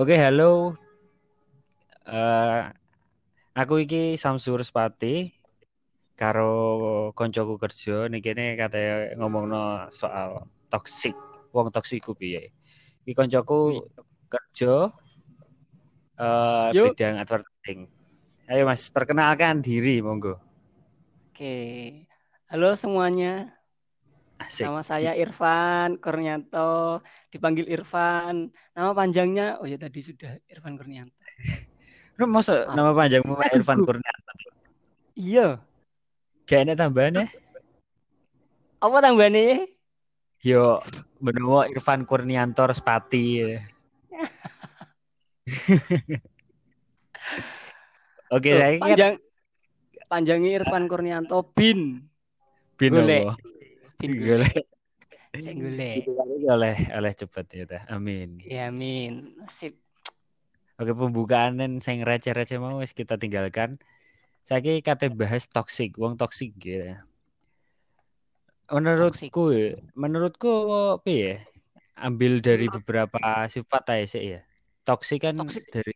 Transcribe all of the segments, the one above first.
Oke, halo. Eh aku iki Samsur Spati karo koncoku kerja niki kene katanya ngomongno soal toksik. Wong toksik ku piye? Iki koncoku kerja eh Yuk. bidang advertising. Ayo Mas, perkenalkan diri monggo. Oke, halo semuanya. Asik. Nama saya Irfan Kurnianto, dipanggil Irfan. Nama panjangnya, oh ya tadi sudah Irfan Kurnianto. Lu masa Ah. nama panjangmu Mas Aduh. Irfan Kurnianto? Iya, Gak ada tambahannya? apa tambahnya? Yo, benowo Irfan Kurnianto Spati. Oke, saya kan panjang panjangnya Irfan Kurnianto bin. bin golek. apa? Saya golek. oleh oleh cepet ya teh. Amin. Ya amin. Sip. Oke pembukaan dan sing receh-receh mau wis kita tinggalkan. Saiki kate bahas toxic, wong toxic gitu. Menurutku, ya, menurutku apa ya? Ambil dari beberapa sifat aja sih ya. Toxic kan Toxic. dari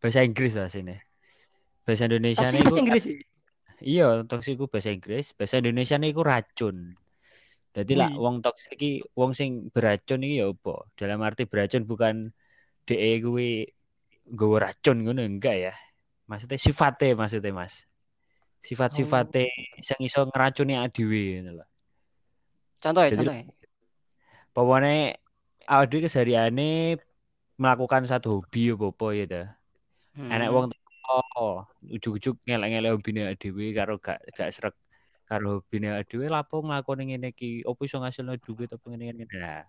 bahasa Inggris lah sini. Bahasa Indonesia Toksik bahasa Inggris sih. Iya, toksik ku bahasa Inggris, bahasa Indonesia niku racun. Jadi lah wong toksik iki wong sing beracun iki ya apa? Dalam arti beracun bukan DE kuwi nggawa racun ngono enggak ya. Maksudnya sifatnya maksudnya Mas. Sifat-sifatnya sing iso ngeracuni adewe ngono lho. Contoh ya, contoh ya. Pokoknya awake dhewe kesehariane melakukan satu hobi apa-apa ya ta. Hmm. Enek wong oh, ujug-ujug ngelek-ngelek hobine dhewe karo gak gak srek karo hobine dhewe lapo nglakoni ngene iki opo iso ngasilno duit apa ngene ngene nah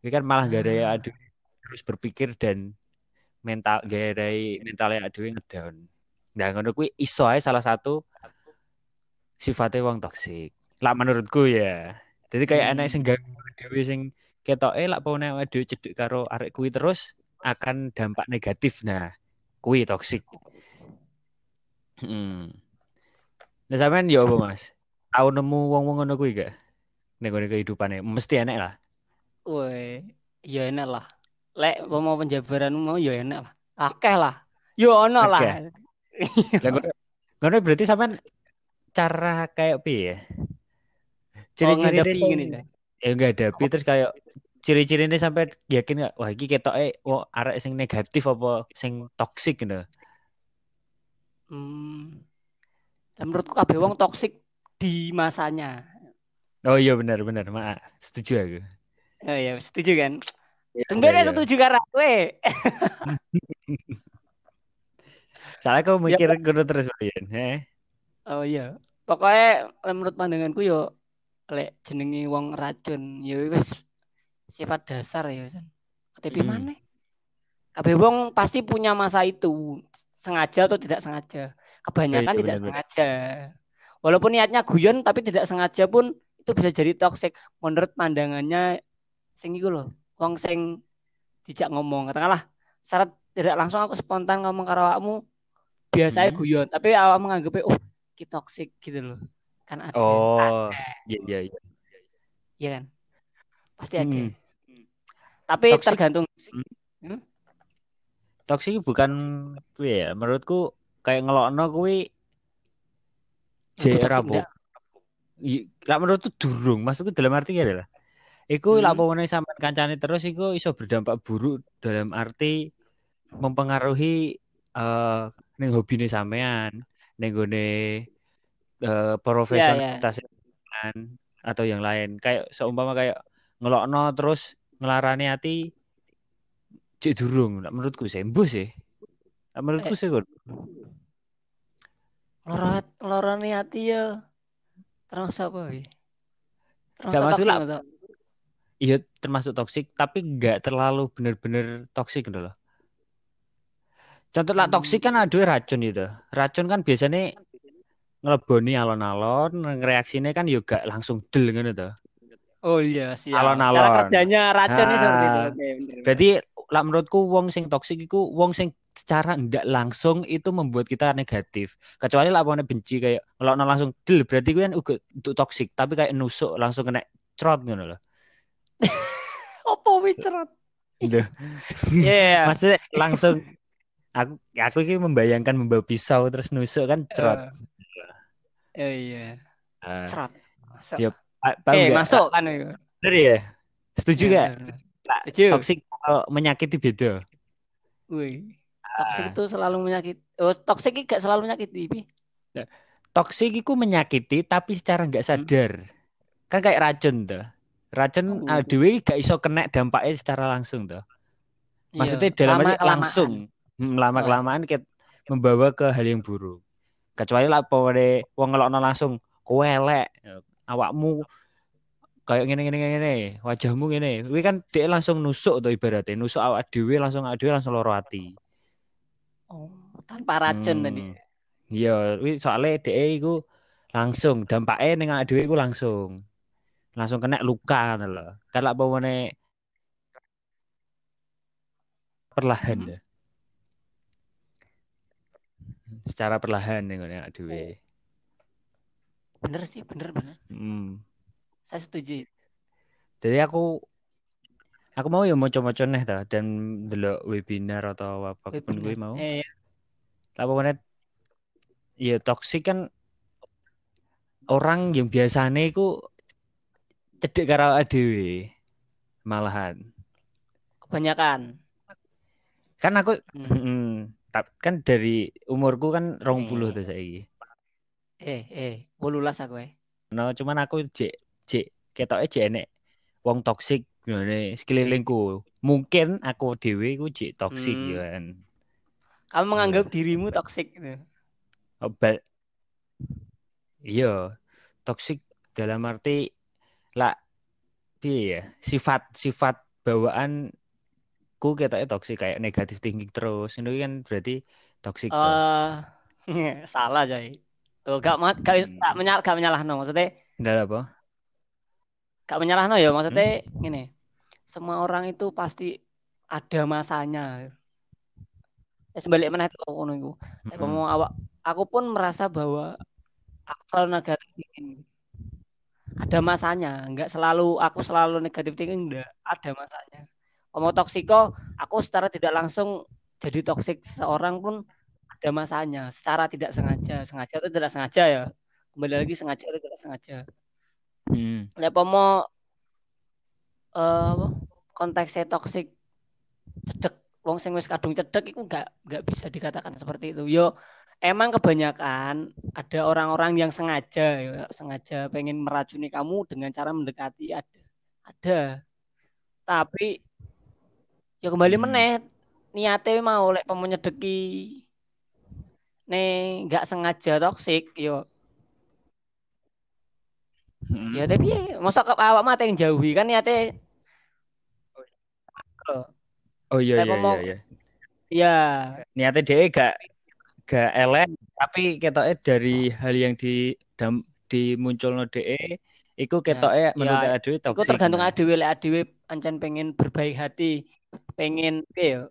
iki kan malah gak ada Ah. adewe terus berpikir dan mental gak ada mentalnya adewe ngedown nah ngono kuwi iso ae salah satu sifatnya wong toksik lah menurutku ya jadi kayak Hmm. enek sing ganggu dhewe sing ketoke lak pone dhewe cedhek karo arek kuwi terus akan dampak negatif nah kuwi toksik Hmm. Nah sampean ya apa Mas? Tahu nemu wong-wong ngono kuwi gak? Ning gone kehidupane mesti enek lah. Woi, ya enak lah. Lek mau penjabaranmu mau ya enak lah. Akeh lah. Yo ono lah. Ngono berarti sampean cara kayak piye ya? Ciri-ciri Oh, gini deh. Ya enggak ada terus kayak ciri-cirine sampai yakin gak wah iki ketoke wah arek sing negatif apa sing toksik gitu. Hmm. Dan menurutku kabeh wong toksik di masanya. Oh iya benar benar, maaf. Setuju aku. Oh ya, setuju kan? Iya, Tumben iya. setuju karo kowe. Soalnya kau Ya, mikir ngono terus Brian, eh? Oh iya. Pokoknya lek menurut pandanganku yo lek jenenge wong racun ya wis sifat dasar ya San. Ketepi Hmm. maneh. Kabeh wong pasti punya masa itu, sengaja atau tidak sengaja. Kebanyakan Oh, iya, tidak benar-benar. sengaja. Walaupun niatnya guyon tapi tidak sengaja pun itu bisa jadi toxic menurut pandangannya sing iku lho. Wong sing dijak ngomong katakanlah syarat tidak langsung aku spontan ngomong karo awakmu biasanya Hmm. guyon tapi awakmu nganggepnya oh ki toxic gitu loh. Kan ada. Oh, iya iya iya. iya kan? Pasti ada. Hmm. Tapi Toxic. tergantung Toksik bukan ya, menurutku kayak ngelokno kuwi Enggak. I- Lah menurutku durung, maksudku dalam arti adalah Iku Hmm. lak pomone sampean kancane terus iku iso berdampak buruk dalam arti mempengaruhi eh ning hobine sampean, ning gone eh profesionalitas sampean atau yang lain. Kayak seumpama kayak ngelokno terus ngelarani hati cek durung. Menurutku sih mbus sih. Menurutku Eh. sih. Lorot lorone hati ya. Termasuk apa ya? Termasuk Gak masuk lah. Iya termasuk toksik tapi nggak terlalu bener-bener toksik gitu loh. Contoh lah Hmm. toksik kan ada racun itu. Racun kan biasanya ngeleboni alon-alon, reaksinya kan juga langsung del tuh. Oh iya siap. Alon-alon. Cara kerjanya racunnya Ah. seperti itu. Oke, bener. Berarti lah menurutku wong sing toksik iku wong sing secara ndak langsung itu membuat kita negatif. Kecuali lah pokoknya benci kayak ngelokno langsung del berarti kuwi kan untuk toksik tapi kayak nusuk langsung kena crot ngono loh. Apa wicerot? Iya. Maksudnya langsung aku aku ini membayangkan membawa pisau terus nusuk kan cerot. Oh iya. Ah, Cerot. Masuk. ya, eh, masuk kan itu. Bener ya? Setuju Iya, gak? Nah, Setuju. Toksik kalau menyakiti beda. Wih. Toksik Ah. itu selalu menyakiti. Oh, toksik gak selalu menyakiti, Pi. Toksik itu menyakiti tapi secara nggak sadar. Kan kayak racun tuh. Racun Oh. uh, dewe gak iso kena dampaknya secara langsung tuh. Maksudnya Iya, dalam arti lama-kelamaan. langsung Hmm, lama Oh. kelamaan kayak membawa ke hal yang buruk. Kecuali lah pokoknya wong ngelokno langsung kowe elek, awakmu kayak gini gini gini, wajahmu gini. Kuwi kan dia langsung nusuk tuh ibaratnya, nusuk awak dhewe langsung awak dhewe langsung loro ati. Oh, tanpa racun Hmm. tadi. Iya, soalnya dia iku langsung dampaknya ning awak dhewe iku langsung. Langsung kena luka ngono lho. Kan lak perlahan Hmm. ya. Secara perlahan ning ngene awak dhewe. Bener sih, bener bener. Hmm. Saya setuju. Jadi aku aku mau ya maca-maca neh ta dan delok webinar atau apa pun gue mau. Eh, Apa mana ya toksik kan orang yang biasanya iku cedek karo dhewe malahan. kebanyakan. Kan aku Hmm. mm, tap- kan dari umurku kan 20 Eh. tuh saiki. Eh, eh, wolulas aku eh. No, cuman aku jek jek ketoke jek enek wong toksik ngene sekelilingku. Mungkin aku dhewe iku jek toksik Hmm. ya kan. Kamu menganggap dirimu toksik gitu. Obat. Iya, toksik dalam arti lah piye ya? Sifat sifat bawaanku ketoknya toksik kayak negatif thinking terus. Itu kan berarti toksik tuh. Eh, salah coy. Tuh, gak gak, Hmm. gak menyal gak menyalahno maksudnya Nggak apa? Gak menyalahno ya maksudnya Hmm. gini. Semua orang itu pasti ada masanya. Ya sebalik mana itu ngono iku. Nek Mm-mm. mau awak aku pun merasa bahwa aku selalu negatif thinking. Ada masanya, nggak selalu aku selalu negatif thinking, enggak, ada masanya. Kalau toksiko, aku secara tidak langsung jadi toksik seorang pun ada masanya, secara tidak sengaja, sengaja itu tidak sengaja ya. Kembali lagi sengaja itu tidak sengaja. Hmm. Lek mau eh apa, konteksnya toksik cedek wong sing wis kadung cedek itu nggak nggak bisa dikatakan seperti itu. Yo emang kebanyakan ada orang-orang yang sengaja ya, sengaja pengen meracuni kamu dengan cara mendekati ada. Ada. Tapi ya kembali Hmm. meneh niate mau lek mau nyedeki nih nggak sengaja toksik yo Mm-mm. ya tapi masa ke awak mate yang jauhi kan niate Oh iya Lek iya mau- iya iya. ya Niatnya dia gak gak elek tapi ketoknya dari hal yang di dam, dimunculno DE iku ketoknya Ya, menurut ya, adewe Iku toksik. tergantung nah. adewe lek adewe ancen pengen berbaik hati, pengen piye yo?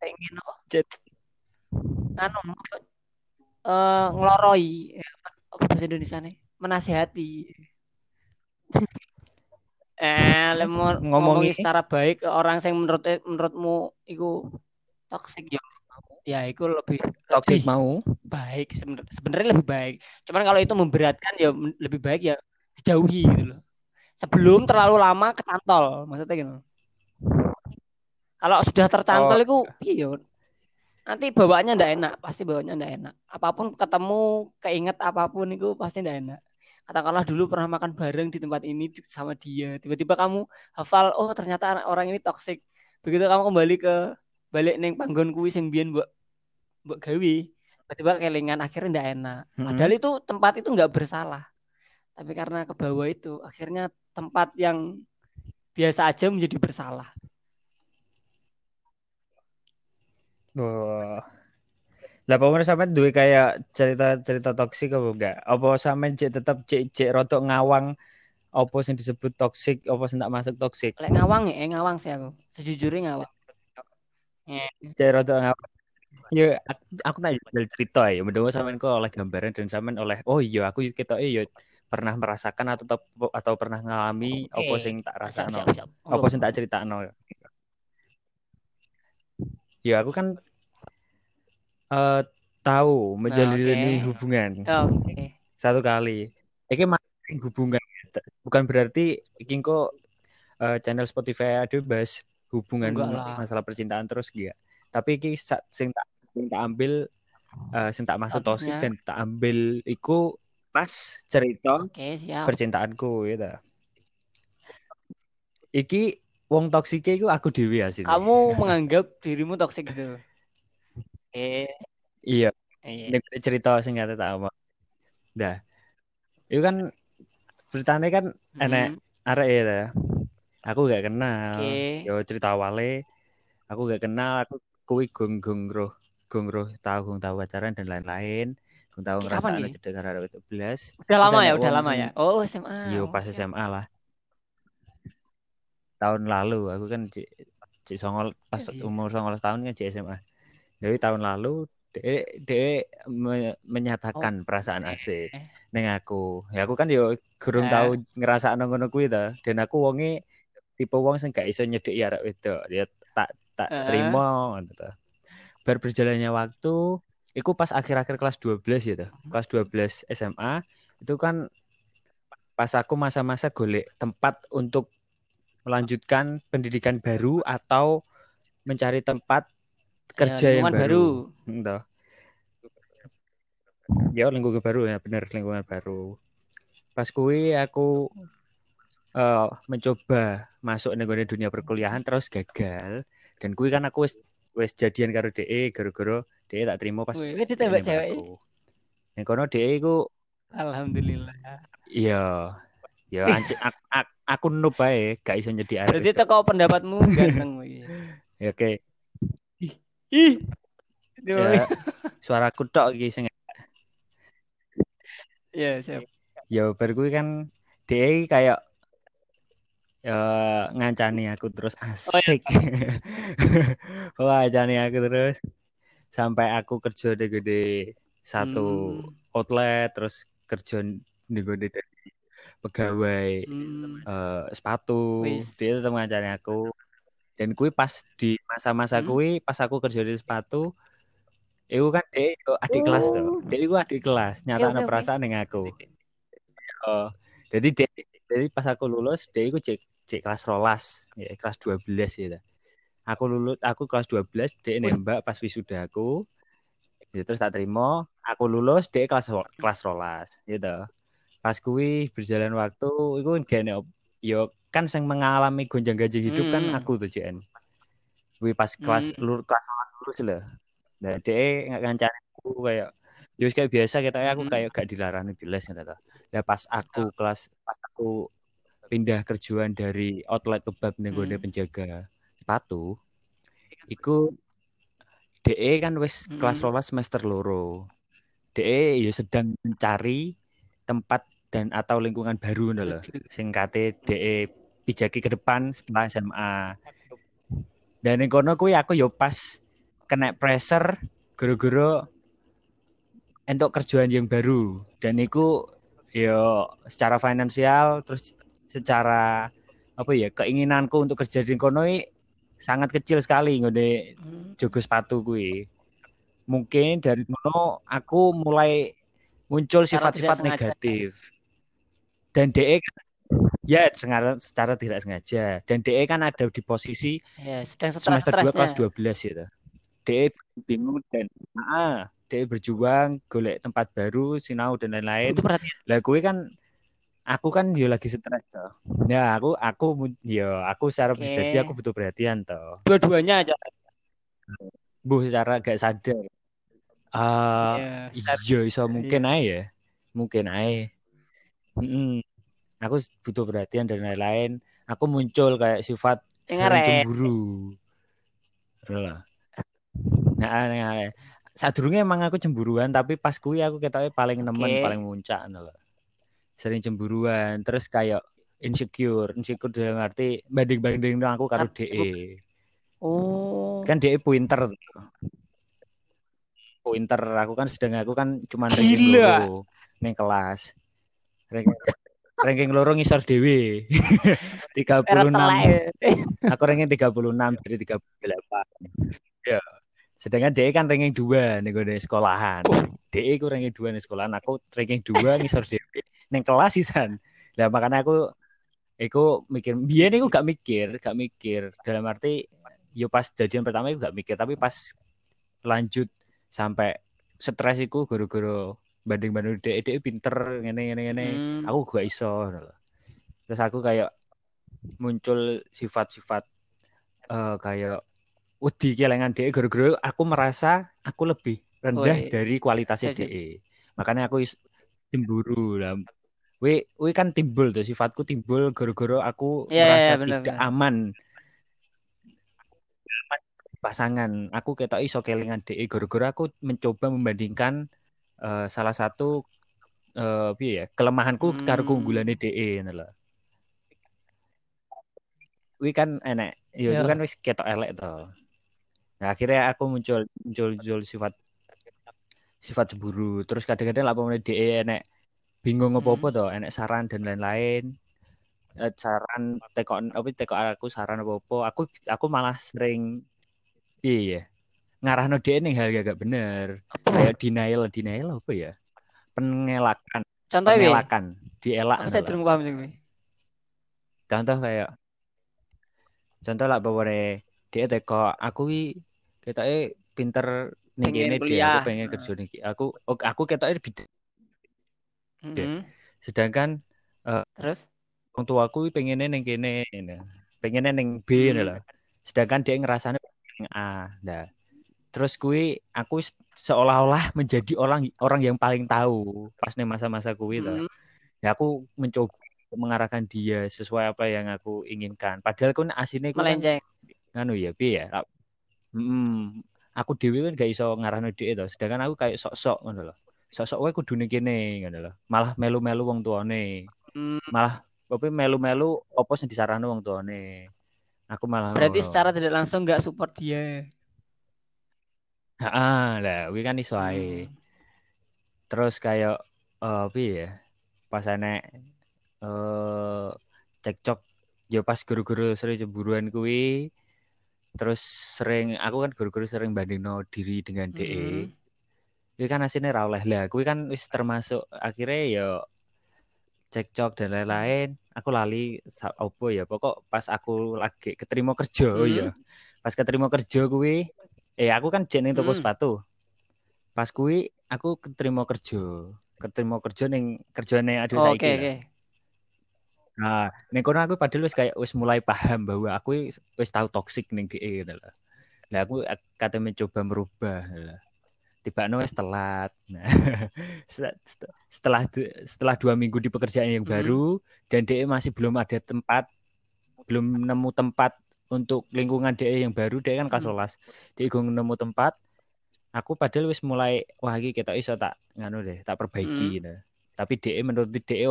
Pengen apa? Anu? Eh ngloroi Ya, apa apa bahasa Indonesia nih? Menasehati. eh, lek mau Ngomongi- secara baik orang yang menurut menurutmu iku toksik ya. Ya, iku lebih toksik mau. baik sebenar- sebenarnya lebih baik. Cuman kalau itu memberatkan ya lebih baik ya dijauhi gitu loh. Sebelum terlalu lama kecantol, maksudnya gitu. Kalau sudah tercantol Oh. itu iya. Nanti bawaannya ndak enak, pasti bawaannya ndak enak. Apa pun ketemu, keinget apa pun itu pasti ndak enak. Katakanlah dulu pernah makan bareng di tempat ini sama dia, tiba-tiba kamu hafal, oh ternyata orang ini toksik. Begitu kamu kembali ke balik neng panggon kuwi sing biyen mbok mbok gawe, tiba-tiba kelingan akhirnya ndak enak. Mm-mm. Padahal itu tempat itu nggak bersalah. Tapi karena ke bawah itu akhirnya tempat yang biasa aja menjadi bersalah. Wah. Lah apa menurut sampean duwe kayak cerita-cerita toksik apa enggak? Apa sampean cek tetep cek cek rotok ngawang apa sing disebut toksik, apa sing tak masuk toksik? Lek ngawang ya, eh, ngawang sih aku. Sejujurnya ngawang. Cek rotok ngawang. Ya aku, aku tak jual cerita ya, mendengar sampean kok oleh gambaran dan sampean oleh oh iya aku ketoke ya pernah merasakan atau atau pernah ngalami Oke. apa sing tak rasakno. Apa sing tak critakno. Ya aku kan eh tahu menjalani Oke. hubungan Oke. satu kali. Iki masih hubungan bukan berarti iki kok eh, channel Spotify ada bahas hubungan masalah percintaan terus gitu. Tapi iki sing tak sing tak ambil eh, sing tak maksud toxic Topiknya. dan tak ambil iku pas cerita siap. percintaanku gitu. Iki wong toksik iku aku dhewe asine. Kamu menganggap dirimu toksik gitu. Iya, Iya. nek cerita sing kate tak omong. Dah. Itu kan ceritanya kan enek Hmm. arek ya. ta. Aku gak kenal. Oke. Yo cerita awale aku gak kenal, aku kuwi gong-gong roh, gong roh tahu gong tahu pacaran dan lain-lain. Gong tahu ngerasa cedek karo arek itu belas. Udah lama ya, enek udah lama ya. Oh, SMA. Yo Oh, pas. SMA lah. Tahun lalu aku kan cik, cik songol pas Iya. umur 19 tahun kan cik SMA. Jadi tahun lalu dia, dia me- menyatakan perasaan asik Eh. neng aku. Ya aku kan yo gurung Eh. tahu ngerasa ngono kuwi ta. Dan aku wonge tipe wong sing gak iso nyedeki arek wedok. Ya tak tak Eh. terima ngono ta. Bar berjalannya waktu Iku pas akhir-akhir kelas 12 ya tuh. Kelas 12 SMA itu kan pas aku masa-masa golek tempat untuk melanjutkan pendidikan baru atau mencari tempat kerja Ya, yang lingkungan baru. Entah. Ya lingkungan baru ya bener lingkungan baru. Pas kuwi aku eh, mencoba masuk ning gone dunia perkuliahan terus gagal dan kuwi kan aku wis wis jadian karo DE gara-gara DE tak terima pas Wih, DE itu tembak nembak cewek. Ning kono DE iku Alhamdulillah. iya ya anci- ak- ak- aku noob bae gak iso nyedi arek. Berarti teko pendapatmu ganteng. Ya oke. Ih. Ya suaraku tok iki sing Ya, siap. ya bar kuwi kan DE kayak ya ngancani aku terus asik. Wah, ngancani aku terus sampai aku kerja di gede satu Hmm, outlet terus kerja di gede pegawai hmm. eh, sepatu Wis. dia tetap ngancani aku dan kui pas di masa-masa Hmm. kui pas aku kerja di sepatu itu kan dia adik kelas tuh dia itu adik kelas nyata oke. perasaan dengan aku oh jadi dia jadi pas aku lulus dia itu cek cek kelas rolas ya kelas 12 ya aku lulus aku kelas 12 dia Wih. nembak pas wisuda aku ya, terus tak terima aku lulus dia kelas kelas rolas gitu pas kui berjalan waktu itu gini yo kan yang mengalami gonjang-ganjing hidup kan Hmm. aku tuh JN Kui pas kelas Hmm. lur kelas lulus lah nah dia nggak ngancani aku kayak ya kayak biasa kita aku Hmm. kayak gak dilarang di les gitu ya pas aku kelas pas aku pindah kerjaan dari outlet kebab nih Hmm. penjaga sepatu iku DE kan wis Hmm. kelas rolas semester loro DE ya sedang mencari tempat dan atau lingkungan baru ngono lho sing kate DE pijaki ke depan setelah SMA dan ning kono kuwi aku yo pas kena pressure gara-gara untuk kerjaan yang baru dan itu yo secara finansial terus secara apa ya keinginanku untuk kerja di kono sangat kecil sekali ngene Hmm. jogo sepatu kuwi. Mungkin dari kono aku mulai muncul sifat-sifat negatif. Dan DE kan ya secara, secara tidak sengaja. Dan DE kan ada di posisi Ya, semester 2 kelas stres-stresnya. 12 gitu. DE bingung dan ah, DE berjuang golek tempat baru, sinau dan lain-lain. Lah gue kan aku kan yo lagi stres toh. Ya aku aku yo aku secara Oke. pribadi aku butuh perhatian toh. Dua-duanya aja. Bu secara gak sadar. Ah, Ya, iya iso mungkin aja ya. Mungkin aja. Mm-mm. Aku butuh perhatian dan lain-lain. Aku muncul kayak sifat sering cemburu. Lah. Nah, nah, sadurunge emang aku cemburuan tapi pas kuwi aku ketoke paling nemen, Oke. paling muncak lho. Sering cemburuan, terus kayak insecure, insecure dalam arti banding-banding aku karo DE. Oh. Kan DE pointer. Pointer aku kan sedang aku kan cuma ranking loro ning kelas. ranking ranking loro ngisor dewe 36 aku ranking 36 dari 38 ya. Sedangkan DE kan ranking 2 nih gue sekolahan. DE ku ranking 2 nih sekolahan aku ranking 2 ngisor dewe neng kelas san lah makanya aku Aku mikir, biar aku gak mikir, gak mikir. Dalam arti, yo pas jadian pertama aku gak mikir, tapi pas lanjut sampai stres iku guru-guru banding-banding dek dek pinter ngene ngene ngene. Hmm. aku gak iso terus aku kayak muncul sifat-sifat uh, kayak wedi kelengan dek guru-guru aku merasa aku lebih rendah oh, dari kualitasnya iya, dek makanya aku cemburu lah. We we kan timbul tuh sifatku timbul goro-goro aku yeah, merasa yeah, bener, tidak bener. aman. Pasangan. Aku ketok iso kelingan DE goro-goro aku mencoba membandingkan uh, salah satu uh, ya kelemahanku hmm. karo keunggulannya DE ngono Wi kan enek, ya yeah. kan wis ketok elek to. Nah, akhirnya aku muncul muncul muncul sifat sifat cemburu. Terus kadang-kadang lah pemain DE enek bingung apa-apa hmm. toh, enek saran dan lain-lain. Eh, saran tekon apa tekok aku saran apa-apa. Aku aku malah sering iya ngarahno dhek ning hal gak bener. Kayak denial, denial apa ya? Pengelakan. Contoh pengelakan, dielak. Aku saya durung paham sing Contoh kayak contoh lah bahwa dia teko aku wi ketoke pinter ning kene dia aku pengen kerja nih aku aku Mm -hmm. Sedangkan uh, terus orang tua aku pengennya neng kene, pengennya neng B mm -hmm. lah. Sedangkan dia ngerasanya neng A. Nah, terus kui aku seolah-olah menjadi orang orang yang paling tahu pas nih masa-masa kui. Mm -hmm. Ya aku mencoba mengarahkan dia sesuai apa yang aku inginkan. Padahal kan asine kan, nganu ya, B ya. Hmm, aku dewi kan gak iso ngarahno dia itu. Sedangkan aku kayak sok-sok ngono loh sosok wae kudune kene ngono lho. Malah melu-melu wong tuane. Hmm. Malah apa melu-melu opo sing disarano wong tuane. Aku malah Berarti secara tidak langsung nggak support dia. Heeh, lah kuwi kan iso ae. Hmm. Terus kayak uh, apa ya? Pas enek uh, cekcok ya pas guru-guru sering cemburuan kuwi terus sering aku kan guru-guru sering bandingno diri dengan DE. Hmm Kuwi kan asine ra oleh lah. Kuwi kan wis termasuk akhirnya ya cekcok dan lain-lain. Aku lali opo ya. Pokok pas aku lagi keterima kerja iya. hmm. ya. Pas keterima kerja kuwi eh aku kan jeneng toko hmm. sepatu. Pas kuwi aku keterima kerja. Keterima kerja ning kerjane aduh oh, saiki. Okay, okay. Nah, ning kono aku padahal wis kayak wis mulai paham bahwa aku wis tahu toksik ning DE gitu lah. Lah aku kata mencoba merubah lah tiba no telat. Nah, setelah setelah dua minggu di pekerjaan yang hmm. baru dan DE masih belum ada tempat, belum nemu tempat untuk lingkungan DE yang baru, DE kan hmm. kasolas. DE gue nemu tempat, aku padahal wis mulai wah iki kita iso tak nganu deh, tak perbaiki hmm. nah. Tapi DE menurut DE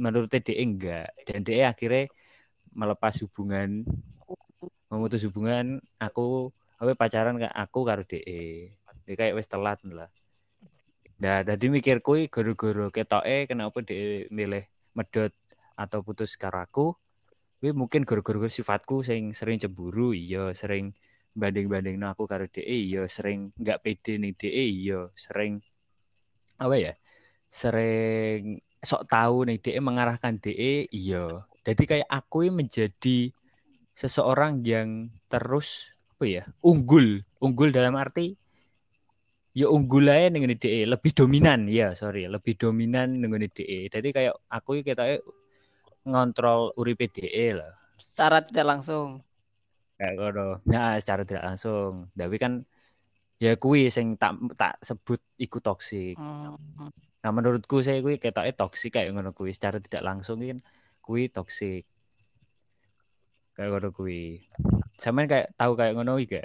menurut DE enggak dan DE akhirnya melepas hubungan memutus hubungan aku apa pacaran aku karo DE ya kayak wis telat lah Nah, tadi mikir kui guru-guru ketoke kenapa dia milih medot atau putus karaku. Wi mungkin guru-guru sifatku sing sering cemburu, iya sering banding-banding aku karo DE, iya sering nggak pede nih DE, iya sering apa ya? Sering sok tahu nih DE mengarahkan DE, iya. Jadi kayak aku menjadi seseorang yang terus apa ya? unggul, unggul dalam arti ya unggul aja dengan DE lebih dominan ya sorry lebih dominan dengan DE jadi kayak aku kita ngontrol uripe DE lah secara tidak langsung kayak gitu nah secara tidak langsung tapi kan ya kui sing tak tak sebut ikut toksik hmm. nah menurutku saya kui kita toksik kayak ngono kui secara tidak langsung kan kui toksik kayak ngono kui sama kayak tahu kayak ngono iki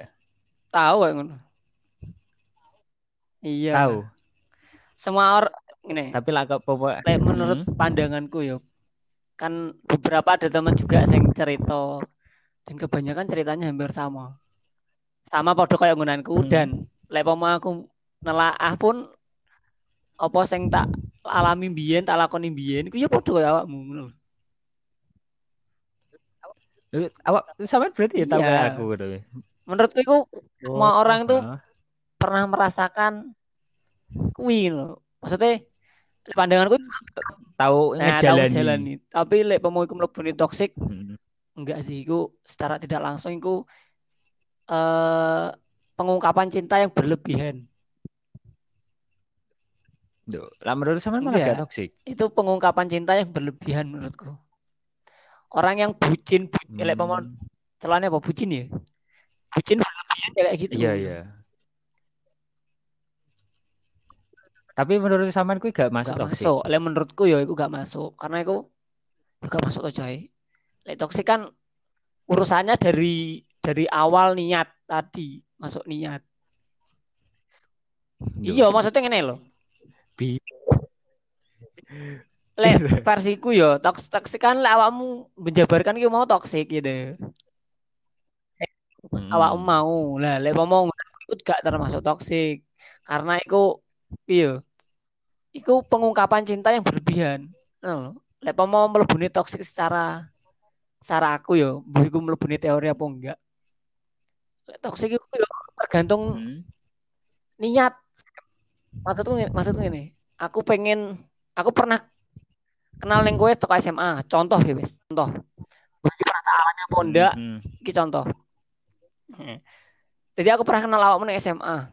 tahu kayak ngono Iya. Tahu. Semua orang ini. Tapi lah kok menurut hmm. pandanganku yuk kan beberapa ada teman juga yang cerita dan kebanyakan ceritanya hampir sama. Sama pada kayak nggunanku hmm. dan lek aku nelaah pun apa sing tak alami biyen tak lakoni biyen iku ya padha kaya awakmu ngono awak sama berarti ya tahu Iya. aku gitu. menurutku itu semua orang tuh ah. pernah merasakan kuwi loh maksudnya pandanganku tahu nah, tahu ngejalani. jalani tapi lek pemohon iku mlebu toksik Hmm. enggak sih iku secara tidak langsung iku eh pengungkapan cinta yang berlebihan Duh, lah menurut sama malah Iya. gak toksik. itu pengungkapan cinta yang berlebihan menurutku orang yang bucin, bucin lek pemohon Hmm. celana apa bucin ya bucin berlebihan ya kayak gitu Iya, iya. Tapi menurut sampean kuwi gak masuk gak toksik. masuk. Lek menurutku ya itu gak masuk. Karena itu ya gak masuk tuh coy lek toksik kan urusannya dari dari awal niat tadi. Masuk niat. Iya maksudnya ngene loh Bi- lek versiku yo toks toksik kan lek awakmu menjabarkan ki mau toksik gitu. Hmm. awakmu mau. Lah lek mau ikut gak termasuk toksik karena itu iya. Itu pengungkapan cinta yang berlebihan. Nah, lek mau melebuni toksik secara secara aku yo mbah iku melebuni teori apa enggak? Lek toksik itu yo tergantung Hmm. niat. Maksudku maksudku ini aku pengen aku pernah kenal neng kowe teko SMA contoh ya wis. Contoh. Bagi alami apa enggak? Hmm. iki contoh. Hmm. jadi aku pernah kenal awakmu neng SMA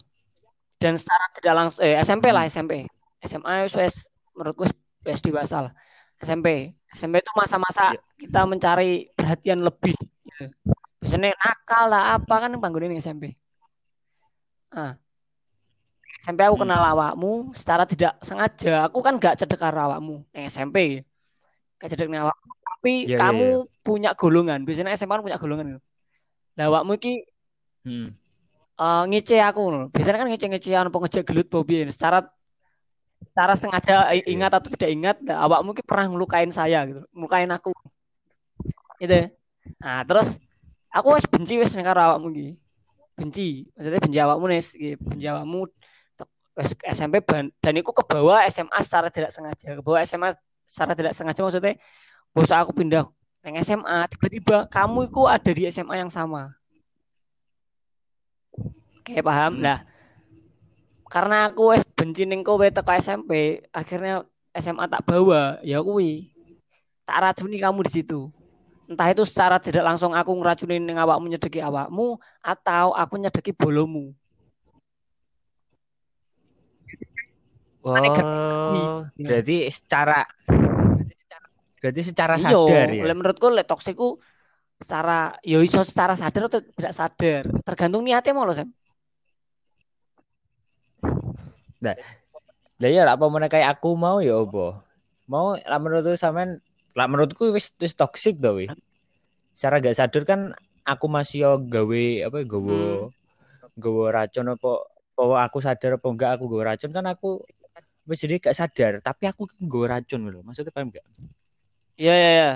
dan secara tidak langsung eh SMP lah SMP SMA wis menurutku wis- wis dewasa lah SMP SMP itu masa-masa kita mencari perhatian lebih ya. biasanya nakal lah apa kan panggung ini SMP ah. SMP aku Hmm. kenal awakmu secara tidak sengaja. Aku kan gak cedek karo awakmu neng SMP gak cedek awakmu tapi Iya, iya, kamu punya golongan. Biasanya SMA kan punya golongan. Lah awakmu iki Hmm. Eh ngice aku. Biasanya kan ngece-ngecean apa ngejek gelut Bobby secara secara sengaja Iya. ingat atau tidak ingat nah, awak mungkin pernah ngelukain saya gitu ngelukain aku. Gitu. Nah terus aku wes benci wes ning karo awakmu iki benci. Maksudnya benci awakmu nih benci awakmu wes SMP ban- dan itu ke bawah SMA secara tidak sengaja. Ke bawah SMA secara tidak sengaja maksudnya bos aku pindah yang SMA tiba-tiba kamu itu ada di SMA yang sama Oke paham. Hmm. lah karena aku wes benci ning kowe teko SMP akhirnya SMA tak bawa. Ya kuwi tak racuni kamu di situ. Entah itu secara tidak langsung aku ngeracuni ning awakmu nyedeki awakmu atau aku nyedeki bolomu. Oh, jadi secara berarti secara Iya, sadar ya. menurutku lek toksik ku secara yo iso secara sadar atau tidak sadar. Tergantung niatnya mau loh Sam Lah ya apa mana kayak aku mau ya apa? Mau lah menurut sampean lah menurutku wis wis toksik wis. Secara gak sadar kan aku masih yo gawe apa gawe gawe racun apa apa aku sadar apa enggak aku gawe racun kan aku wis jadi gak sadar tapi aku gawe racun lho. Maksudnya paham enggak? iya iya iya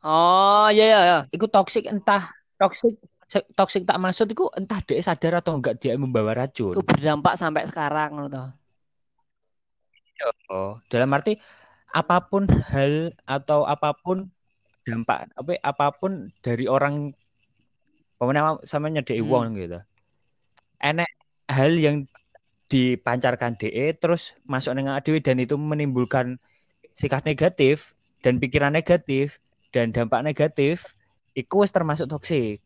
oh iya iya iya Iku toksik entah toksik toksik tak maksud iku entah dia sadar atau enggak dia membawa racun. itu berdampak sampai sekarang toh. Oh, dalam arti apa pun hal atau apa pun dampak apa apa pun dari orang pemene sama nyedeki Hmm. wong gitu. Enek hal yang dipancarkan DE terus masuk dengan dewe dan itu menimbulkan sikap negatif dan pikiran negatif dan dampak negatif itu termasuk toksik.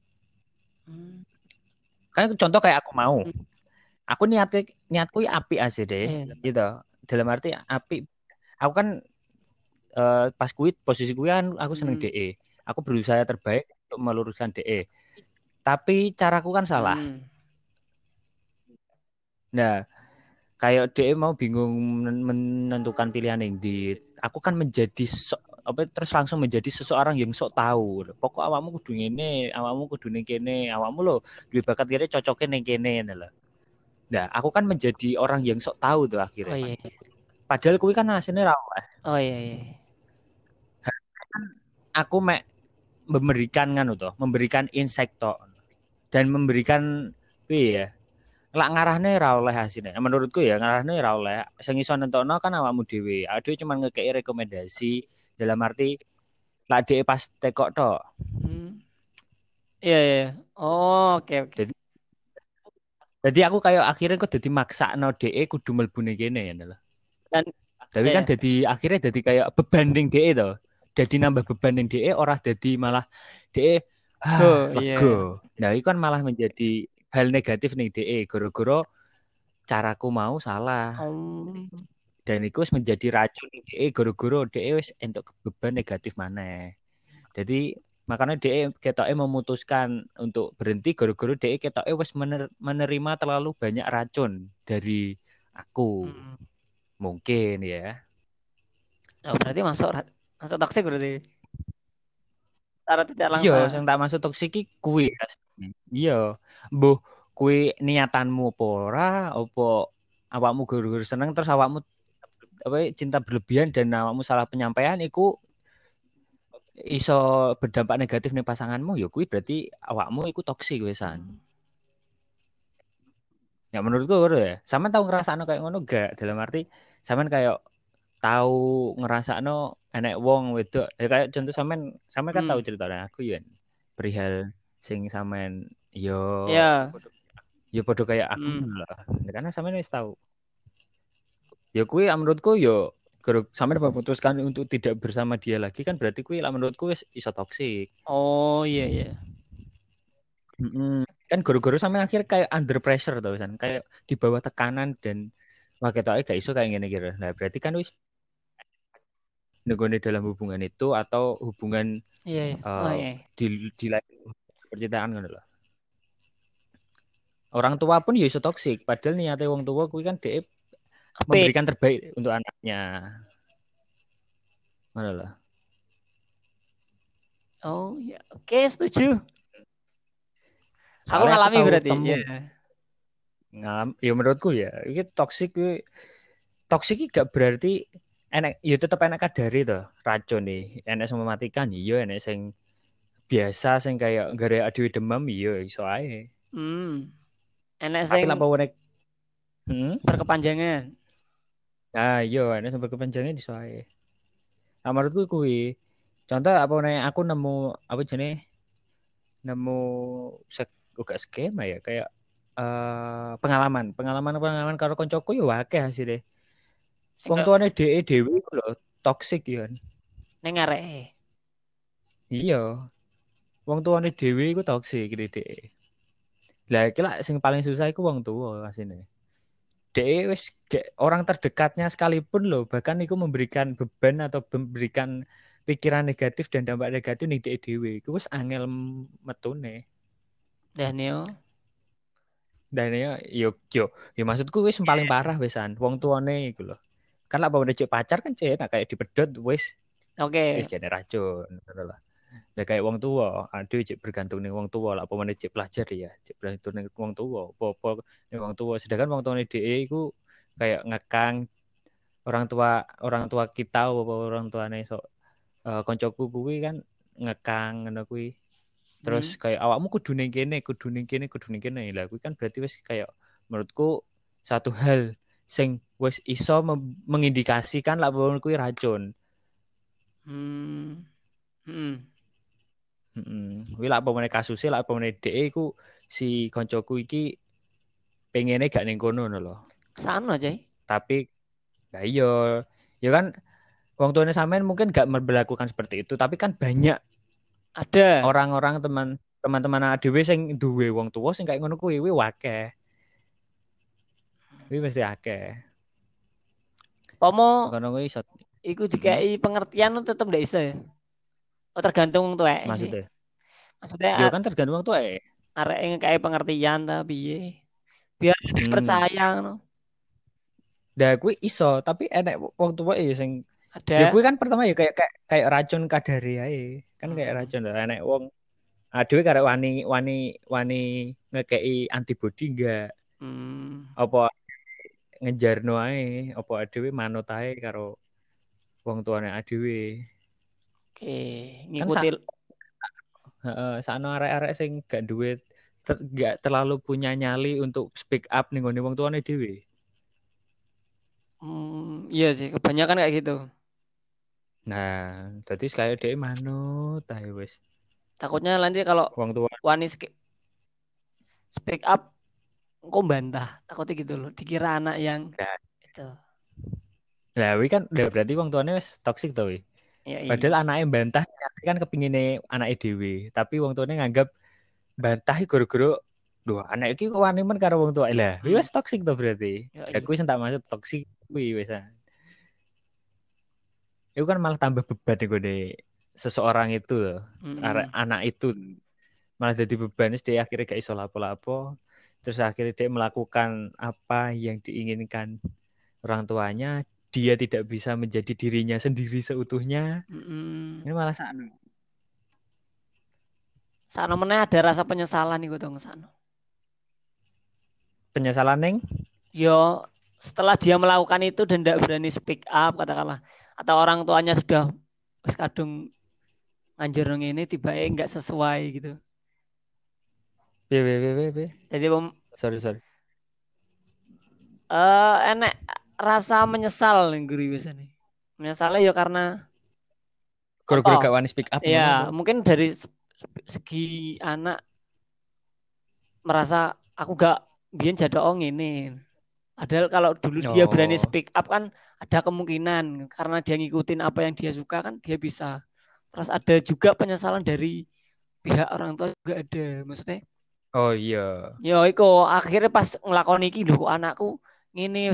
Hmm. Kan contoh kayak aku mau. Hmm. Aku niatnya niatku ya api aja deh. Iya. gitu dalam arti api aku kan eh, pas kuit posisi kuit kan aku seneng Hmm. DE aku berusaha terbaik untuk meluruskan DE tapi caraku kan salah Hmm. nah kayak DE mau bingung men- menentukan pilihan yang di aku kan menjadi so- apa terus langsung menjadi seseorang yang sok tahu pokok awakmu kudu ngene awakmu kudu ning kene awakmu lo duwe bakat kene cocoknya ning kene lho. nah aku kan menjadi orang yang sok tahu tuh oh akhirnya iya iya. padahal kuwi kan aslinya ra oh iya iya aku mek memberikan kan toh, memberikan insight toh dan memberikan ya? Lak ngarahne ra oleh hasilnya. Menurutku ya ngarahne ra oleh. Sing iso nentokno kan awakmu dhewe. Aduh cuma ngekei rekomendasi dalam arti lak dhek pas tekok tok. Hmm. Iya iya. Oh, oke okay, oke. Okay. Jadi jadi aku kayak akhirnya kok jadi maksa no DE kudu melbune kene ya lho. Dan tapi kan jadi akhirnya jadi kayak beban DE to. Jadi nambah beban DE ora jadi malah DE ah, oh, lego. Iya. Nah, itu kan malah menjadi hal negatif nih DE goro-goro caraku mau salah. Um. Dan itu menjadi racun DE goro-goro DE wis entuk beban negatif mana. Jadi makanya DE ketoke memutuskan untuk berhenti goro-goro DE ketoke wis menerima terlalu banyak racun dari aku. Hmm. Mungkin ya. Oh, berarti masuk masuk toksik berarti. Secara tidak langsung. Iya, sing tak masuk toksik iki kuwi. Iya. Mbuh kuwi niatanmu apa ora apa awakmu guru-guru seneng terus awakmu apa cinta berlebihan dan awakmu salah penyampaian iku iso berdampak negatif nih pasanganmu ya kuwi berarti awakmu iku toksik wesan. Ya menurutku ya. Sama tahu ngerasakno kayak ngono gak dalam arti sampean kayak tahu ngerasakno enek wong wedok ya kayak contoh sampean sampean kan hmm. tahu ceritanya aku ya perihal sing sampean yo yeah. ya podo kayak aku hmm. lah ya, karena sampean wis tahu ya kuwi menurutku yo kalau sampean memutuskan untuk tidak bersama dia lagi kan berarti kuwi lah menurutku wis iso toksik oh iya iya mm -mm. kan guru-guru sampean akhir kayak under pressure tau kan kayak di bawah tekanan dan wah kita gak iso kayak gini gitu nah berarti kan wis negoni dalam hubungan itu atau hubungan iya, iya. Uh, oh, iya. di di percintaan kan loh. Orang tua pun ya iso toksik, padahal niatnya wong tua kuwi kan dhek memberikan terbaik untuk anaknya. Mana lah? Oh ya, oke setuju. Soalnya aku ngalami aku berarti. Temu, ya. Ngalam, ya menurutku ya, ini toksik toksik gak berarti enak ya tetap enak kadari tuh racun nih. Enak yang mematikan iya. Enak sing biasa sing kayak gara adewe demam iya iso ae. Hmm. Enak sing apa wone hmm? berkepanjangan. Ah iya enak sing berkepanjangan iso ae. Nah, menurutku kuwi contoh apa nih aku nemu apa jenis nemu sek uga skema ya? Kayak uh, pengalaman. Pengalaman pengalaman karo koncoku ya wakil hasilnya Wong tuane dhewe iku lho toksik ya. Ning areke. Iya. Wong tuane dhewe iku toksik iki DE. Lah iki sing paling susah iku wong tua asine. DE wis orang terdekatnya sekalipun loh bahkan iku memberikan beban atau memberikan pikiran negatif dan dampak negatif nih DE dhewe iku wis angel metune. Dan yo dan yo yo yo, yo maksudku wis paling parah wesan wong tuane iku lho kan lah udah cek pacar kan cek kayak dipedot wes oke. Okay. wis kene racun lah. Ya kayak wong tua aduh cek bergantung nih wong tua lah. Apa mana cek pelajar ya? Cek bergantung nih wong tua apa apa nih wong tua sedangkan wong tua nih DE itu kayak ngekang orang tua orang tua kita apa orang tua nih so uh, koncoku kuwi kan ngekang ngono kuwi. Terus hmm. kayak awakmu kudu ning kene kudu ning kene kudu ning kene. Lah kuwi kan berarti wis kayak menurutku satu hal sing wis iso mengindikasikan lah bahwa kuwi racun. Hmm. Hmm. Hmm. Kuwi lah pemene kasusnya lah pemene DE iku si koncoku iki pengennya gak ning kono lho. Sana aja. Tapi ya iya, ya kan wong tuane sampean mungkin gak memperlakukan seperti itu, tapi kan banyak ada orang-orang teman teman-teman ADW sing duwe wong tua sing kayak ngono kuwi kuwi wakeh. Kuwi mesti akeh. Pomo kono kuwi iso. Iku dikai pengertian tetep ndak iso ya. Oh tergantung tuh Maksudnya? Maksudnya Ya kan tergantung wong tuwek. Arek kayak pengertian ta piye. Biar hmm. percaya ngono. Dah kuwi iso, tapi enek wong tuwek ya sing ada. Ya kuwi kan pertama ya kayak kayak, kayak racun kadari ae. Kan kayak hmm. racun lah enek wong adewe karek wani wani wani ngekei antibodi enggak. Hmm. Apa ngejarno ae apa adewe manut ae karo wong tuane adewe. Oke, ngikuti kan heeh, sakno arek-arek sing gak duwe ter, gak terlalu punya nyali untuk speak up nih wong tuane dewi. Hmm, iya sih, kebanyakan kayak gitu. Nah, jadi sekali dia manut tahu wes. Takutnya nanti kalau wong tua wani speak up kok bantah takutnya gitu loh dikira anak yang nah. itu Nah, wi kan udah berarti wong tuane wis toksik to wi. Ya, iya. Padahal anaknya bantah kan kepingine anak dewi, tapi wong tuane nganggap bantah guru-guru dua anak iki kok wani men karo wong tua. Lah, hmm. wis toksik to berarti. Ya, iya. kuwi tak maksud toksik kuwi wis. Itu kan malah tambah beban nih gue seseorang itu, mm -hmm. anak itu malah jadi beban dia akhirnya gak iso lapo-lapo terus akhirnya dia melakukan apa yang diinginkan orang tuanya. Dia tidak bisa menjadi dirinya sendiri seutuhnya. Mm. ini malah sana sana mana ada rasa penyesalan nih gue dong sana penyesalan neng yo setelah dia melakukan itu dan tidak berani speak up katakanlah. Atau orang tuanya sudah kadung anjir ini tiba nggak sesuai gitu B B B B jadi sorry sorry eh uh, enek rasa menyesal nih guru biasanya. Menyesalnya ya karena guru-guru gak wani speak up. Ya, mungkin dari segi anak merasa aku gak biar jadwal ini. Padahal kalau dulu oh. dia berani speak up kan ada kemungkinan karena dia ngikutin apa yang dia suka kan dia bisa. Terus ada juga penyesalan dari pihak orang tua juga ada. Maksudnya Oh iya. Yo iko akhirnya pas ngelakoni iki lho anakku ngene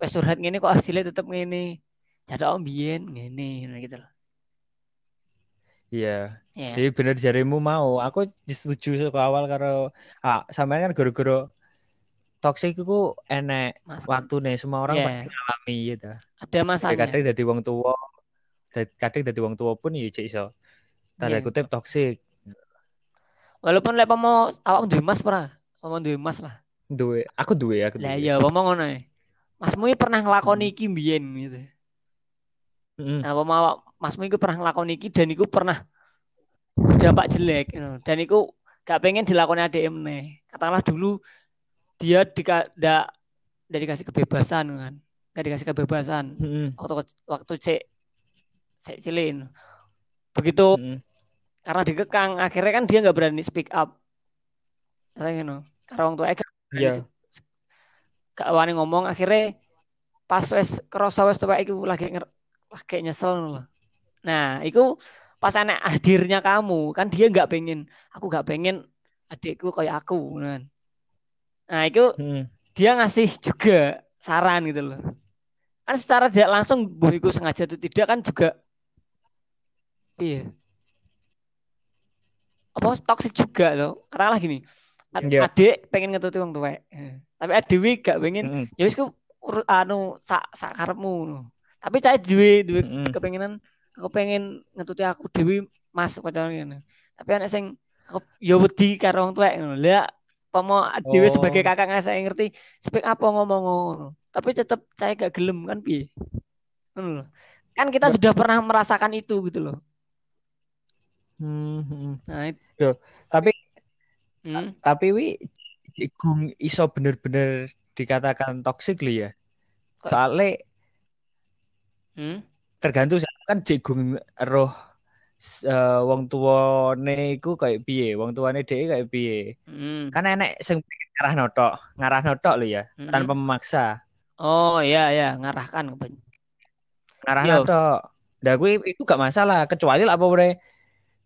pas curhat gini kok hasilnya tetap gini cara om bien gini gitu loh Iya. Yeah. Jadi bener jarimu mau. Aku setuju ke awal karo ah sama kan guru-guru toksik itu enek waktu nih semua orang yeah. pasti ngalami gitu. Ada masanya. Kadang dari wong tua, kadang dari wong tua pun ya cek iso. Tanda yeah. kutip toksik. Walaupun lek mau awak duwe mas pernah, mau duwe mas lah. Duwe, aku duwe, aku duwe. Lah iya, mau ngono Mas Mui pernah ngelakoni hmm. iki mbiyen gitu. Hmm. Nah, mau Mas Mui pernah ngelakoni iki dan iku pernah dampak jelek you know. dan iku gak pengen dilakoni ADM nih. Katakanlah dulu dia dika, da, da dikasih kebebasan kan. Gak dikasih kebebasan. Hmm. Waktu waktu cek cek cilin. Begitu hmm. Karena dikekang akhirnya kan dia nggak berani speak up. Katanya you know. Karena orang tua yeah gak wani ngomong akhirnya pas wes kerasa wes tuh iku lagi lagi nyesel loh. Nah, itu pas anak hadirnya kamu kan dia nggak pengen aku nggak pengen adikku kayak aku kan. Nah, itu hmm. dia ngasih juga saran gitu loh. Kan secara tidak langsung buhiku sengaja itu tidak kan juga iya. Apa toksik juga loh. Karena lah gini. Yeah. Adik pengen ngetuti uang tua tapi Dewi gak pengen mm -hmm. ya wis ku anu sak sak karepmu tapi saya Dewi Dewi mm -hmm. kepengenan aku pengen ngetuti aku Dewi masuk pacaran ngene tapi anak sing aku ya wedi karo wong tuwek ngono lha pomo Dewi oh. sebagai kakak nggak saya ngerti speak apa ngomong ngono tapi tetap saya gak gelem kan piye kan kita sudah pernah merasakan itu gitu loh hmm. nah itu tapi hmm? tapi wi Gung iso bener-bener dikatakan toksik li ya. Soalnya hmm? tergantung kan Jegung roh uh, wong tuane iku kayak piye, wong tuane dhek kayak piye. Hmm. Kan enek sing ngarah notok, ngarah notok lho ya, hmm. tanpa memaksa. Oh iya iya, ngarahkan. Ngarah notok. Nah gue itu gak masalah, kecuali lah apa boleh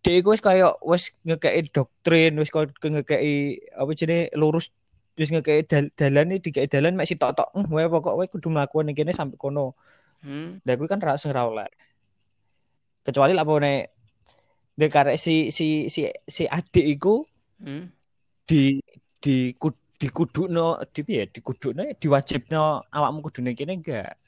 dia iku wis kaya wis ngekei doktrin wis kaya ngekei apa jenenge lurus wis ngekei dal dalan iki dikei dalan mek sitok-tok hm wae pokok wae kudu mlakukan ning kene sampai kono. Hmm. Lah kuwi kan ra sing ra oleh. Kecuali lah nek karek si si si si adik iku hmm. di di di kudukno di piye? Di kudukno diwajibno awakmu kudu ning kene enggak?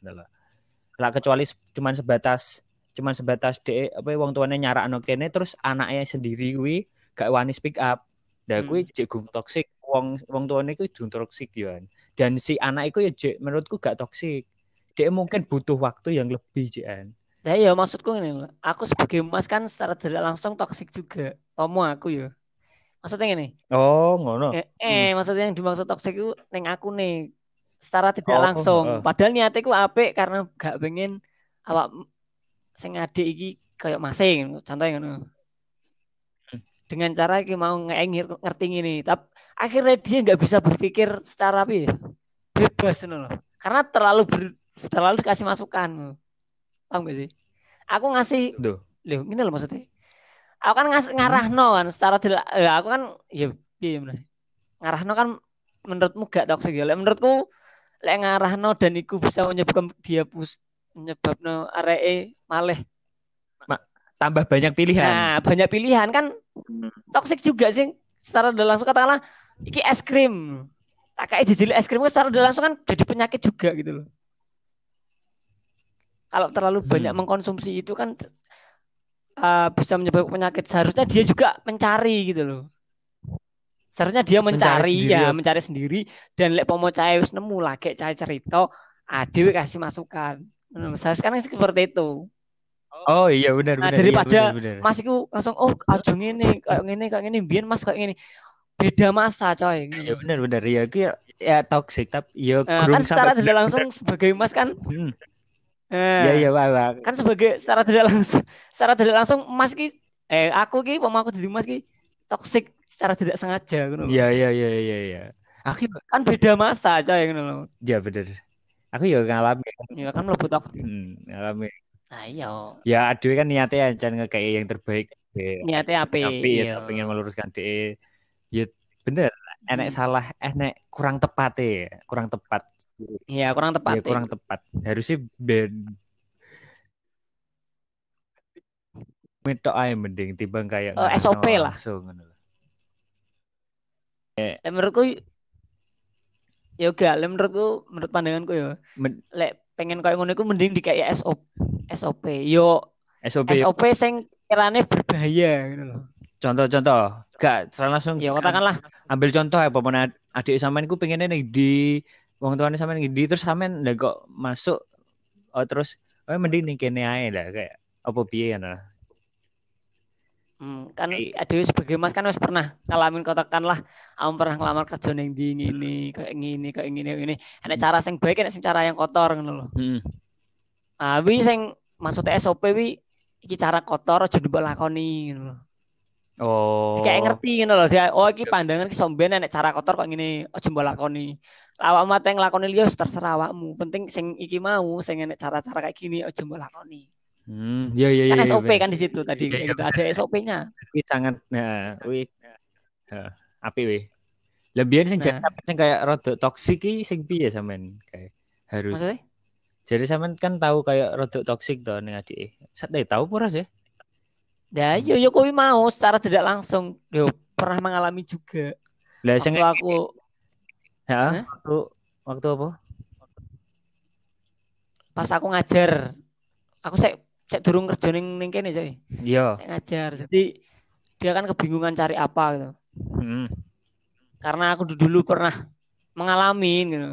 Lah kecuali cuman sebatas cuman sebatas de apa wong tuane nyarakno kene terus anaknya sendiri kuwi gak wani speak up. Lah kuwi hmm. gung toksik. Wong wong tuane kuwi dung toksik ya. Dan si anak itu ya jek menurutku gak toksik. Dia mungkin butuh waktu yang lebih jian. Nah ya maksudku ini aku sebagai mas kan secara tidak langsung toksik juga. Omo aku ya. Maksudnya ini. Oh, ngono. Eh, eh hmm. maksudnya yang dimaksud toxic itu neng aku nih secara tidak Oh, langsung. heeh. Padahal niatnya ku apik karena gak pengen awak sing adik iki kayak masing contohnya ngono. Dengan cara iki mau nge- ngerti ini, tapi akhirnya dia nggak bisa berpikir secara apa ya? Bebas ngono loh. Karena terlalu ber, terlalu dikasih masukan. Paham gak sih? Aku ngasih Duh. Loh, gini loh maksudnya. Aku kan ngas ngarahno kan secara tidak eh, aku kan ya iya bener. Ngarahno kan menurutmu gak toksik ya. Menurutku lek ngarahno dan iku bisa menyebabkan dia pus menyebabkan aree maleh Tambah banyak pilihan. Nah, banyak pilihan kan toksik juga sih. Secara tidak langsung katakanlah iki es krim. Tak kayak jijil es krim secara tidak langsung kan jadi penyakit juga gitu loh. Kalau terlalu banyak Hmm. mengkonsumsi itu kan uh, bisa menyebabkan penyakit. Seharusnya dia juga mencari gitu loh. Seharusnya dia mencari, Mencari sendiri ya, ya. mencari sendiri dan lek pomo cai wis nemu lagi cai cerita, adewe kasih masukan. Kan seperti itu. Oh iya benar Nah, benar. iya, daripada benar, benar. Mas iku langsung oh aja ngene kayak ngene kayak ngene biyen Mas kayak ngene. Beda masa coy. Iya benar benar. Ya ki ya toxic tapi ya Nah, kan secara tidak langsung sebagai Mas kan Hmm. eh, Iya iya Pak, Pak. kan sebagai secara tidak langsung secara tidak langsung Mas ki eh aku ki mau aku jadi Mas ki toksik secara tidak sengaja loh. Iya iya iya iya iya. Aku Kan beda masa coy gitu loh. ya benar. Aku ya ngalami. Ya kan mlebu toksik. Hmm, ngalami. Nah, iya. Ya aduh kan niatnya aja kayak yang terbaik. Ya, Niatnya apa? tapi Iya. ya pengen meluruskan DE. Ya bener. Enek Hmm. salah, enek kurang tepat ya, kurang tepat. Iya, kurang tepat. Ya kurang tepat. Harusnya ben Metok aja mending timbang kayak Eh, ngarahno SOP lah. langsung ngono. Lek menurutku ya gak, lek menurutku menurut pandanganku ya, Men- lek pengen kayak ngono iku mending dikai SOP. SOP. Yo SOP SOP sing kirane berbahaya gitu loh. contoh-contoh gak langsung Ya katakanlah ambil contoh ya pemene adik sampean ku pengennya nih di wong tuane sampean nih di terus sampean ndak kok masuk oh terus oh mending nih kene ae lah kayak apa piye ya nah. Hmm, kan I- adewe sebagai Mas kan wis pernah ngalamin katakanlah aku pernah ngelamar kerja ning ndi ngene kayak ngene kayak ngene. Enak cara sing baik sing cara yang kotor ngono lho. Hmm. Ah, wi sing maksudnya SOP wi iki cara kotor aja mbok lakoni ngono lho. Oh. Kayak ngerti ngono lho. Dia oh iki pandangan ki somben enek cara kotor kok ngene aja mbok lakoni. Awakmu ate nglakoni liya terserah awakmu. Penting sing iki mau sing enek cara-cara kayak gini aja mbok lakoni. Hmm, ya ya ya. Kan ya, SOP bener. kan di situ tadi kayak iya, gitu. Ada SOP-nya. Kuwi sangat nah, heeh, apik we. Lah biyen sing Nah. jadi sing kayak rada toksik ki sing piye sampean kayak harus. Maksudnya? Jadi sampean kan tahu kayak rada toksik to ning adike. Sate tahu pura sih? Ya, yo yo kuwi mau secara tidak langsung yo pernah mengalami juga. Lah sing aku Heeh, waktu waktu apa? pas aku ngajar, aku sek sek durung kerja ning ning kene coy. Iya. Sek ngajar. Jadi dia kan kebingungan cari apa gitu. Heeh. Karena aku dulu pernah mengalami gitu.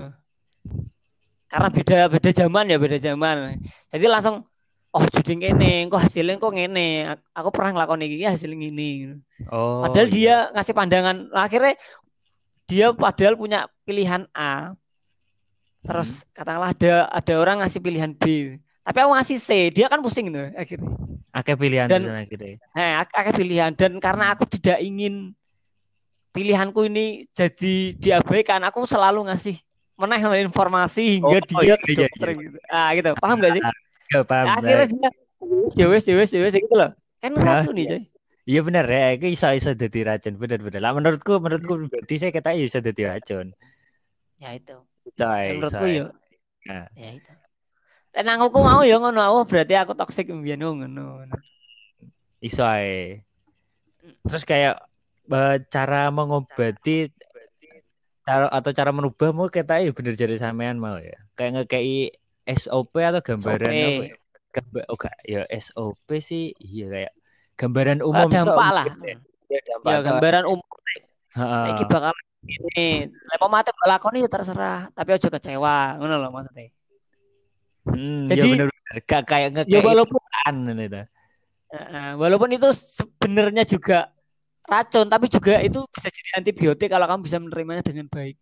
Karena beda beda zaman ya beda zaman. Jadi langsung oh jadi ngene, kok hasilnya kok ngene. Aku pernah ngelakoni iki hasilnya ngene gitu. Oh. Padahal iya. dia ngasih pandangan. Nah, akhirnya dia padahal punya pilihan A. Terus katakanlah ada ada orang ngasih pilihan B. Tapi aku ngasih C, dia kan pusing tuh akhirnya. akeh pilihan Dan- di sana gitu. ya. Nah, ak- akeh pilihan dan karena aku tidak ingin pilihanku ini jadi diabaikan, aku selalu ngasih meneh informasi hingga Oh, dia iya, ke iya, dokter iya. gitu. Ah, gitu. Paham gak sih? Ya paham. Nah, akhirnya dia ya wes ya wes ya wes gitu loh. Kan Nah, racun nih, coy. Iya bener ya, itu bisa bisa jadi racun, bener-bener. Lah menurutku, menurutku pribadi saya kata bisa jadi racun. Ya itu. Coy, menurutku coy. ya Nah. ya itu dan aku mau ya ngono aku berarti aku toxic mbiyen oh, ngono. Iso ae. Terus kayak eh, cara mengobati cara, atau cara merubah mau kita ya bener jadi sampean mau ya. Kayak ngekei SOP atau gambaran SOP. apa? ya? Gambar, oh gak, ya SOP sih iya kayak gambaran Oh, umum dampak tok, lah ya. Ya, dampak ya gambaran umum Heeh. iki bakal ini lek mau mati lakoni ya terserah tapi aja kecewa ngono loh maksudnya Hmm, Jadi- ya bener-bener gak kayak ngekei ya walaupun gitu. eh, walaupun itu sebenarnya juga racun tapi juga itu bisa jadi antibiotik kalau kamu bisa menerimanya dengan baik.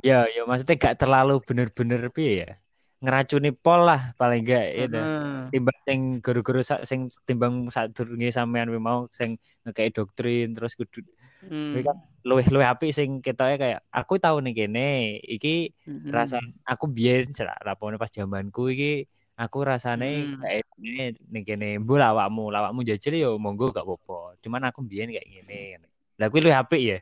Ya, ya maksudnya gak terlalu bener-bener piye ya. Ngeracuni pol lah paling enggak itu. Hmm. Timbang sing guru-guru sing timbang sadurunge sampean mau sing ngekei doktrin terus kudu Hmm. kan luwih luwih apik sing ketoke kayak aku tahu nih kene iki Hmm. rasa aku biyen rapone pas zamanku iki aku rasane Hmm. kayak ini nih kene mbul awakmu awakmu jajal yo monggo gak apa-apa cuman aku biyen kayak gini lah kuwi luwih apik ya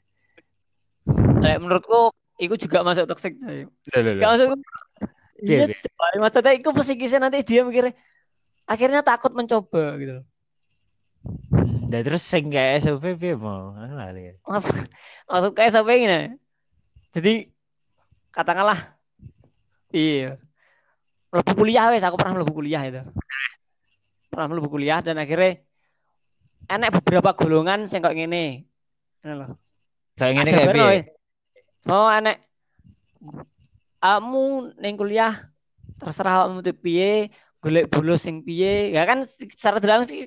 Kayak menurutku itu juga masuk toxic coy. Gak maksudku Iya, piye? coy. maksudnya itu psikisnya nanti dia mikirnya akhirnya takut mencoba gitu loh. Nah terus sing kayak SOP piye mau? Aku. Maksud, maksud kayak sampai gini. Jadi katakanlah iya. Mlebu kuliah wes, aku pernah mlebu kuliah itu. Pernah mlebu kuliah dan akhirnya enak beberapa golongan sing kok ngene. Ngono loh. Kayak ngene kayak piye? Mau enek kamu neng kuliah terserah kamu tuh piye golek bolos sing piye ya kan secara tidak langsung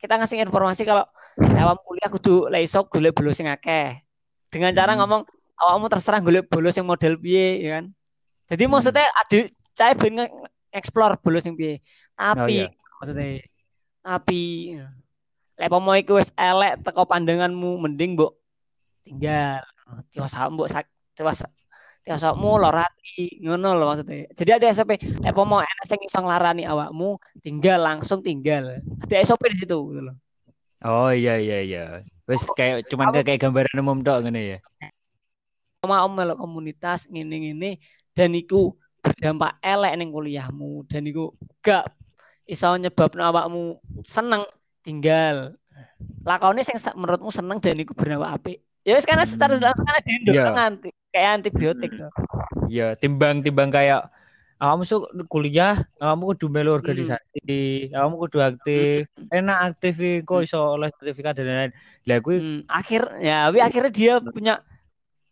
kita ngasih informasi kalau awam kuliah kudu lek iso golek bolos sing akeh dengan cara Hmm. ngomong awakmu terserah golek bolos yang model piye ya kan jadi Hmm. maksudnya ada saya ben explore bolos sing piye tapi iya. maksudnya tapi lek pomo iku wis elek teko pandanganmu mending mbok tinggal tiasa mbok sak tiasa tiasamu lorati ngono lho maksudnya. Jadi ada SOP lek pomo enak sing iso nglarani awakmu tinggal langsung tinggal. Ada SOP di situ gitu loh Oh iya iya iya. Wes kayak cuman kayak kayak gambaran umum tok ngene ya. mau melok komunitas ngene-ngene dan iku berdampak elek ning kuliahmu dan iku gak iso nyebabno awakmu seneng tinggal. Lakone sing menurutmu seneng dan iku berdampak apik ya wis karena secara Hmm. langsung kan dindo Iya. anti kayak antibiotik Hmm. Ya timbang timbang kayak kamu masuk kuliah, kamu kudu melu Hmm. organisasi, kamu kudu aktif, enak aktif iki, kok iso oleh sertifikat dan lain-lain. Lah kuwi Hmm, akhir ya wi akhirnya dia punya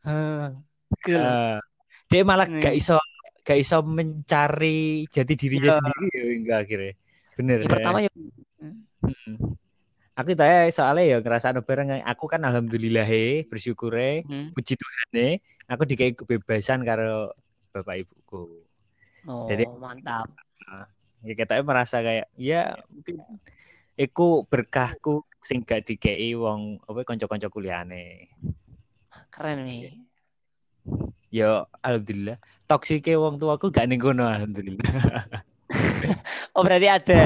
loh. eh, dia malah Hmm. gak iso gak iso mencari jati dirinya Iya. sendiri ya enggak akhirnya. Bener. Ya, ya. pertama ya Hmm. Aku tanya soalnya ya ngerasa bareng aku kan alhamdulillah bersyukur hmm. puji Tuhan aku dikai kebebasan karo bapak ibuku. oh Jadi- mantap Ya kita merasa kayak ya mungkin iku berkahku sing gak dikei wong apa kanca-kanca kuliahane. keren nih Ya alhamdulillah toksike wong tuaku gak ning kono alhamdulillah. oh berarti ada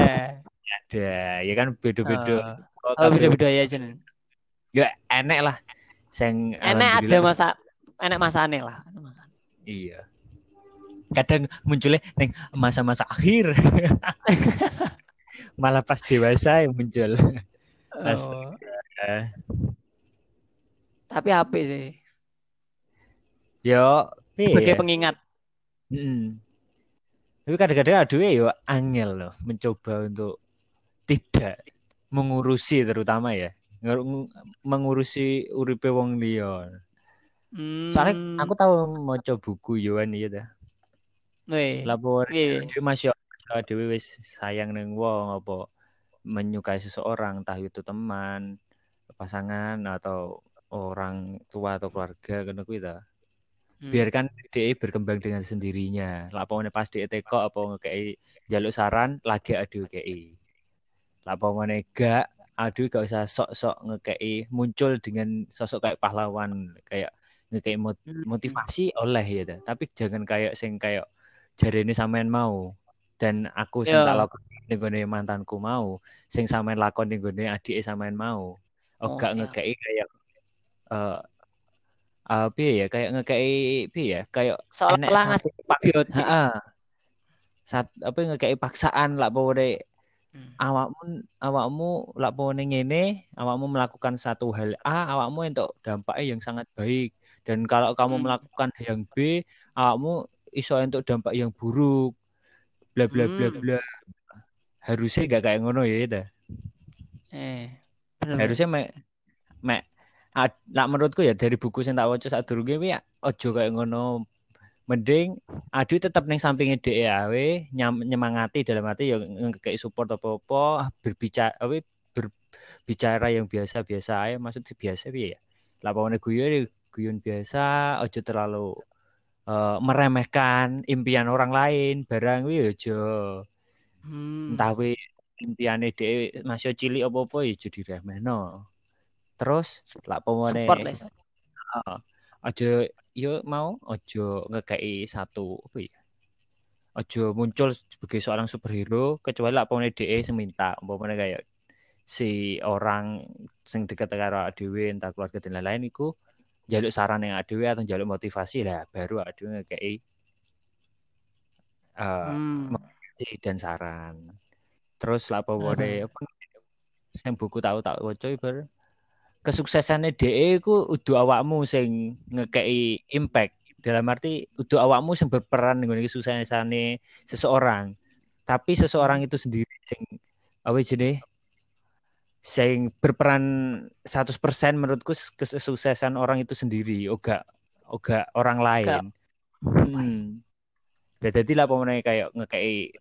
Ada ya kan beda-beda. oh, Oh, beda-beda ya Jen Ya enek lah sing enak ada masa enak masane lah Ada masane. Iya. Kadang munculnya neng masa-masa akhir. Malah pas dewasa yang muncul. Oh. Tapi apik sih Yo, sebagai ya? pengingat Mm. Tapi kadang-kadang aduh yo angel loh mencoba untuk tidak mengurusi terutama ya Ngur- ngu- mengurusi uripe wong liya. Hmm. Soalnya aku tahu maca buku Yohan iya dah. Weh, Lapor dia masih Dewi wis sayang neng wong apa menyukai seseorang entah itu teman, pasangan atau orang tua atau keluarga kan kuwi ta. Hmm. biarkan dia berkembang dengan sendirinya. Lapone pas dia teko apa ngekei jaluk saran lagi adu kei. Lapone gak adu gak usah sok-sok ngekei muncul dengan sosok kayak pahlawan kayak ngekei mot- Hmm. motivasi oleh ya dah. Tapi jangan kayak sing kayak jarene sampean mau dan aku sing tak lakoni ning gone mantanku mau, sing sampean lakon ning gone adike sampean mau. Oh, Oh, gak ngekei kayak eh uh, piye ya kayak ngekei piye ya kayak Seolah-olah satu ngasih. Sat apa ngekei paksaan lah pokoknya Hmm. awakmu awakmu lak pokoknya ngene awakmu melakukan satu hal A awakmu untuk dampaknya yang sangat baik dan kalau kamu Hmm. melakukan yang B awakmu iso untuk dampak yang buruk bla bla bla Hmm. bla harusnya gak kayak ngono ya dah Eh, bener. harusnya mek mek lah menurutku ya dari buku sing tak waca sadurunge kuwi ya aja kayak ngono mending adu tetap neng sampingnya DE awe nyam, nyemangati dalam arti ya ngekei support apa-apa berbicara apa ber, bicara yang biasa-biasa aja maksud biasa ya? Pokoknya guyon ya guyon biasa ojo terlalu uh, meremehkan impian orang lain barang wi ojo hmm. entah wi impiannya de masih cilik apa-apa ya jadi remehno terus lah pokoknya uh, ojo yo mau ojo ngekei satu apa ya? Ojo muncul sebagai seorang superhero kecuali lah pokoknya DE seminta umpamanya kayak si orang sing dekat karo dhewe entah keluarga dan lain-lain iku jaluk saran yang dhewe atau jaluk motivasi lah baru dhewe kayak uh, hmm. dan saran. Terus lah apa wae apa sing buku tahu tak waca ber kesuksesannya DE ku udah awakmu sing ngekei impact. Dalam arti udah awakmu yang berperan dengan kesuksesannya seseorang. Tapi seseorang itu sendiri yang apa jadi sing berperan 100% menurutku kesuksesan orang itu sendiri oga oga orang lain. Hmm. jadi lah pemenang kayak ngekei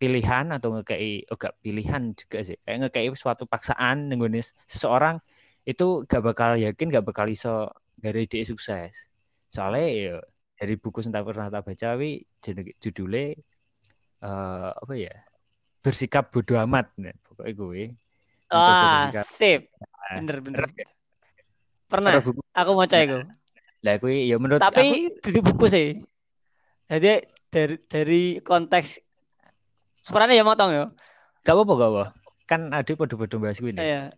pilihan atau ngekei oga pilihan juga sih. Kayak ngekei suatu paksaan dengan seseorang itu gak bakal yakin gak bakal iso dari dia sukses. Soalnya ya dari buku yang pernah tak baca wi judulnya uh, apa ya? Bersikap bodoh amat nah, pokoknya gue ah sip. Nah, bener bener. pernah. buku. aku mau cek gue lah gue ya menurut tapi aku, di buku sih. Jadi dari dari konteks sebenarnya ya motong ya? Gak apa-apa gak apa kan ada pada-pada bahas gue ini ya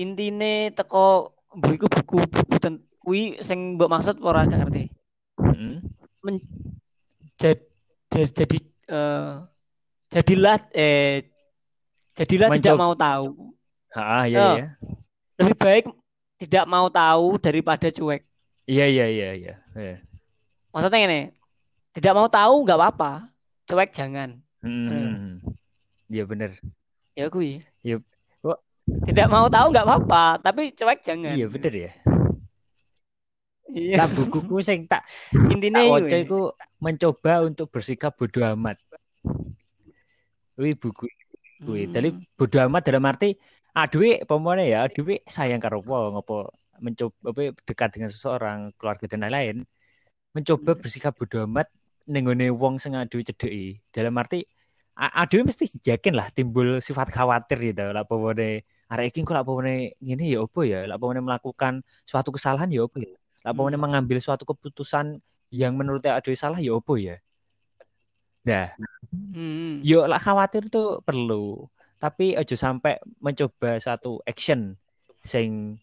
intine teko buku buku buku ten, kui sing mbok maksud ora gak ngerti. Heeh. Mm jadi jadi uh, jadilah eh jadilah Mencob tidak mau tahu. Ah, iya, oh, iya. Lebih baik tidak mau tahu daripada cuek. Iya, iya, iya, iya. iya. Maksudnya ini, tidak mau tahu nggak apa-apa, cuek jangan. Hmm. Iya benar. Ya kui. Iya. Tidak mau tahu nggak apa-apa, tapi cuek jangan. Iya benar ya. Iya. Lah bukuku sing tak intine waca iku mencoba untuk bersikap bodoh amat. Kuwi buku kuwi. Hmm. Jadi bodoh amat dalam arti aduwe pomone ya, aduwe sayang karo wong apa mencoba apa dekat dengan seseorang, keluarga dan lain-lain. Mencoba hmm. bersikap bodoh amat ning wong sing aduwe cedeki. Dalam arti aduwe mesti yakin lah timbul sifat khawatir gitu. Lah pomone arek iki kok lak pomone ngene ya opo ya, lak pomone melakukan suatu kesalahan ya opo ya? Apa hmm. mengambil suatu keputusan yang menurut ada salah ya opo ya? Nah hmm. yuk lah khawatir tuh perlu. Tapi aja sampai mencoba satu action sing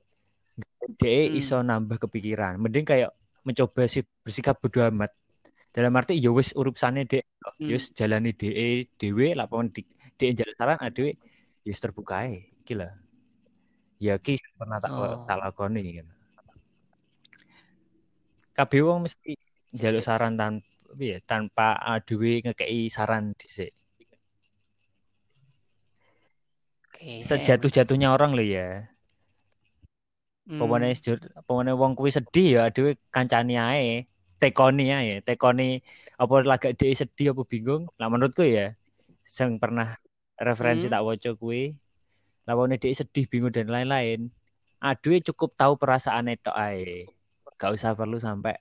de hmm. iso nambah kepikiran. Mending kayak mencoba sih bersikap bodo amat dalam arti ya wis urupsane dek hmm. yus jalani de dewe laporan di de jalan saran adewe yus terbuka gila ya ki pernah tak oh. tak lakoni gitu kabeh wong mesti jaluk saran tanpa ya, tanpa adewe ngekei saran dhisik. Okay. Sejatuh-jatuhnya orang lo ya. Hmm. Pemane wong kuwi sedih ya adewe kancani ae, tekoni ae, tekoni apa lagak dhewe sedih apa bingung. Lah menurutku ya sing pernah referensi hmm. tak waca kuwi lawane dhewe sedih, bingung dan lain-lain. Aduh cukup tahu perasaan itu ae gak usah perlu sampai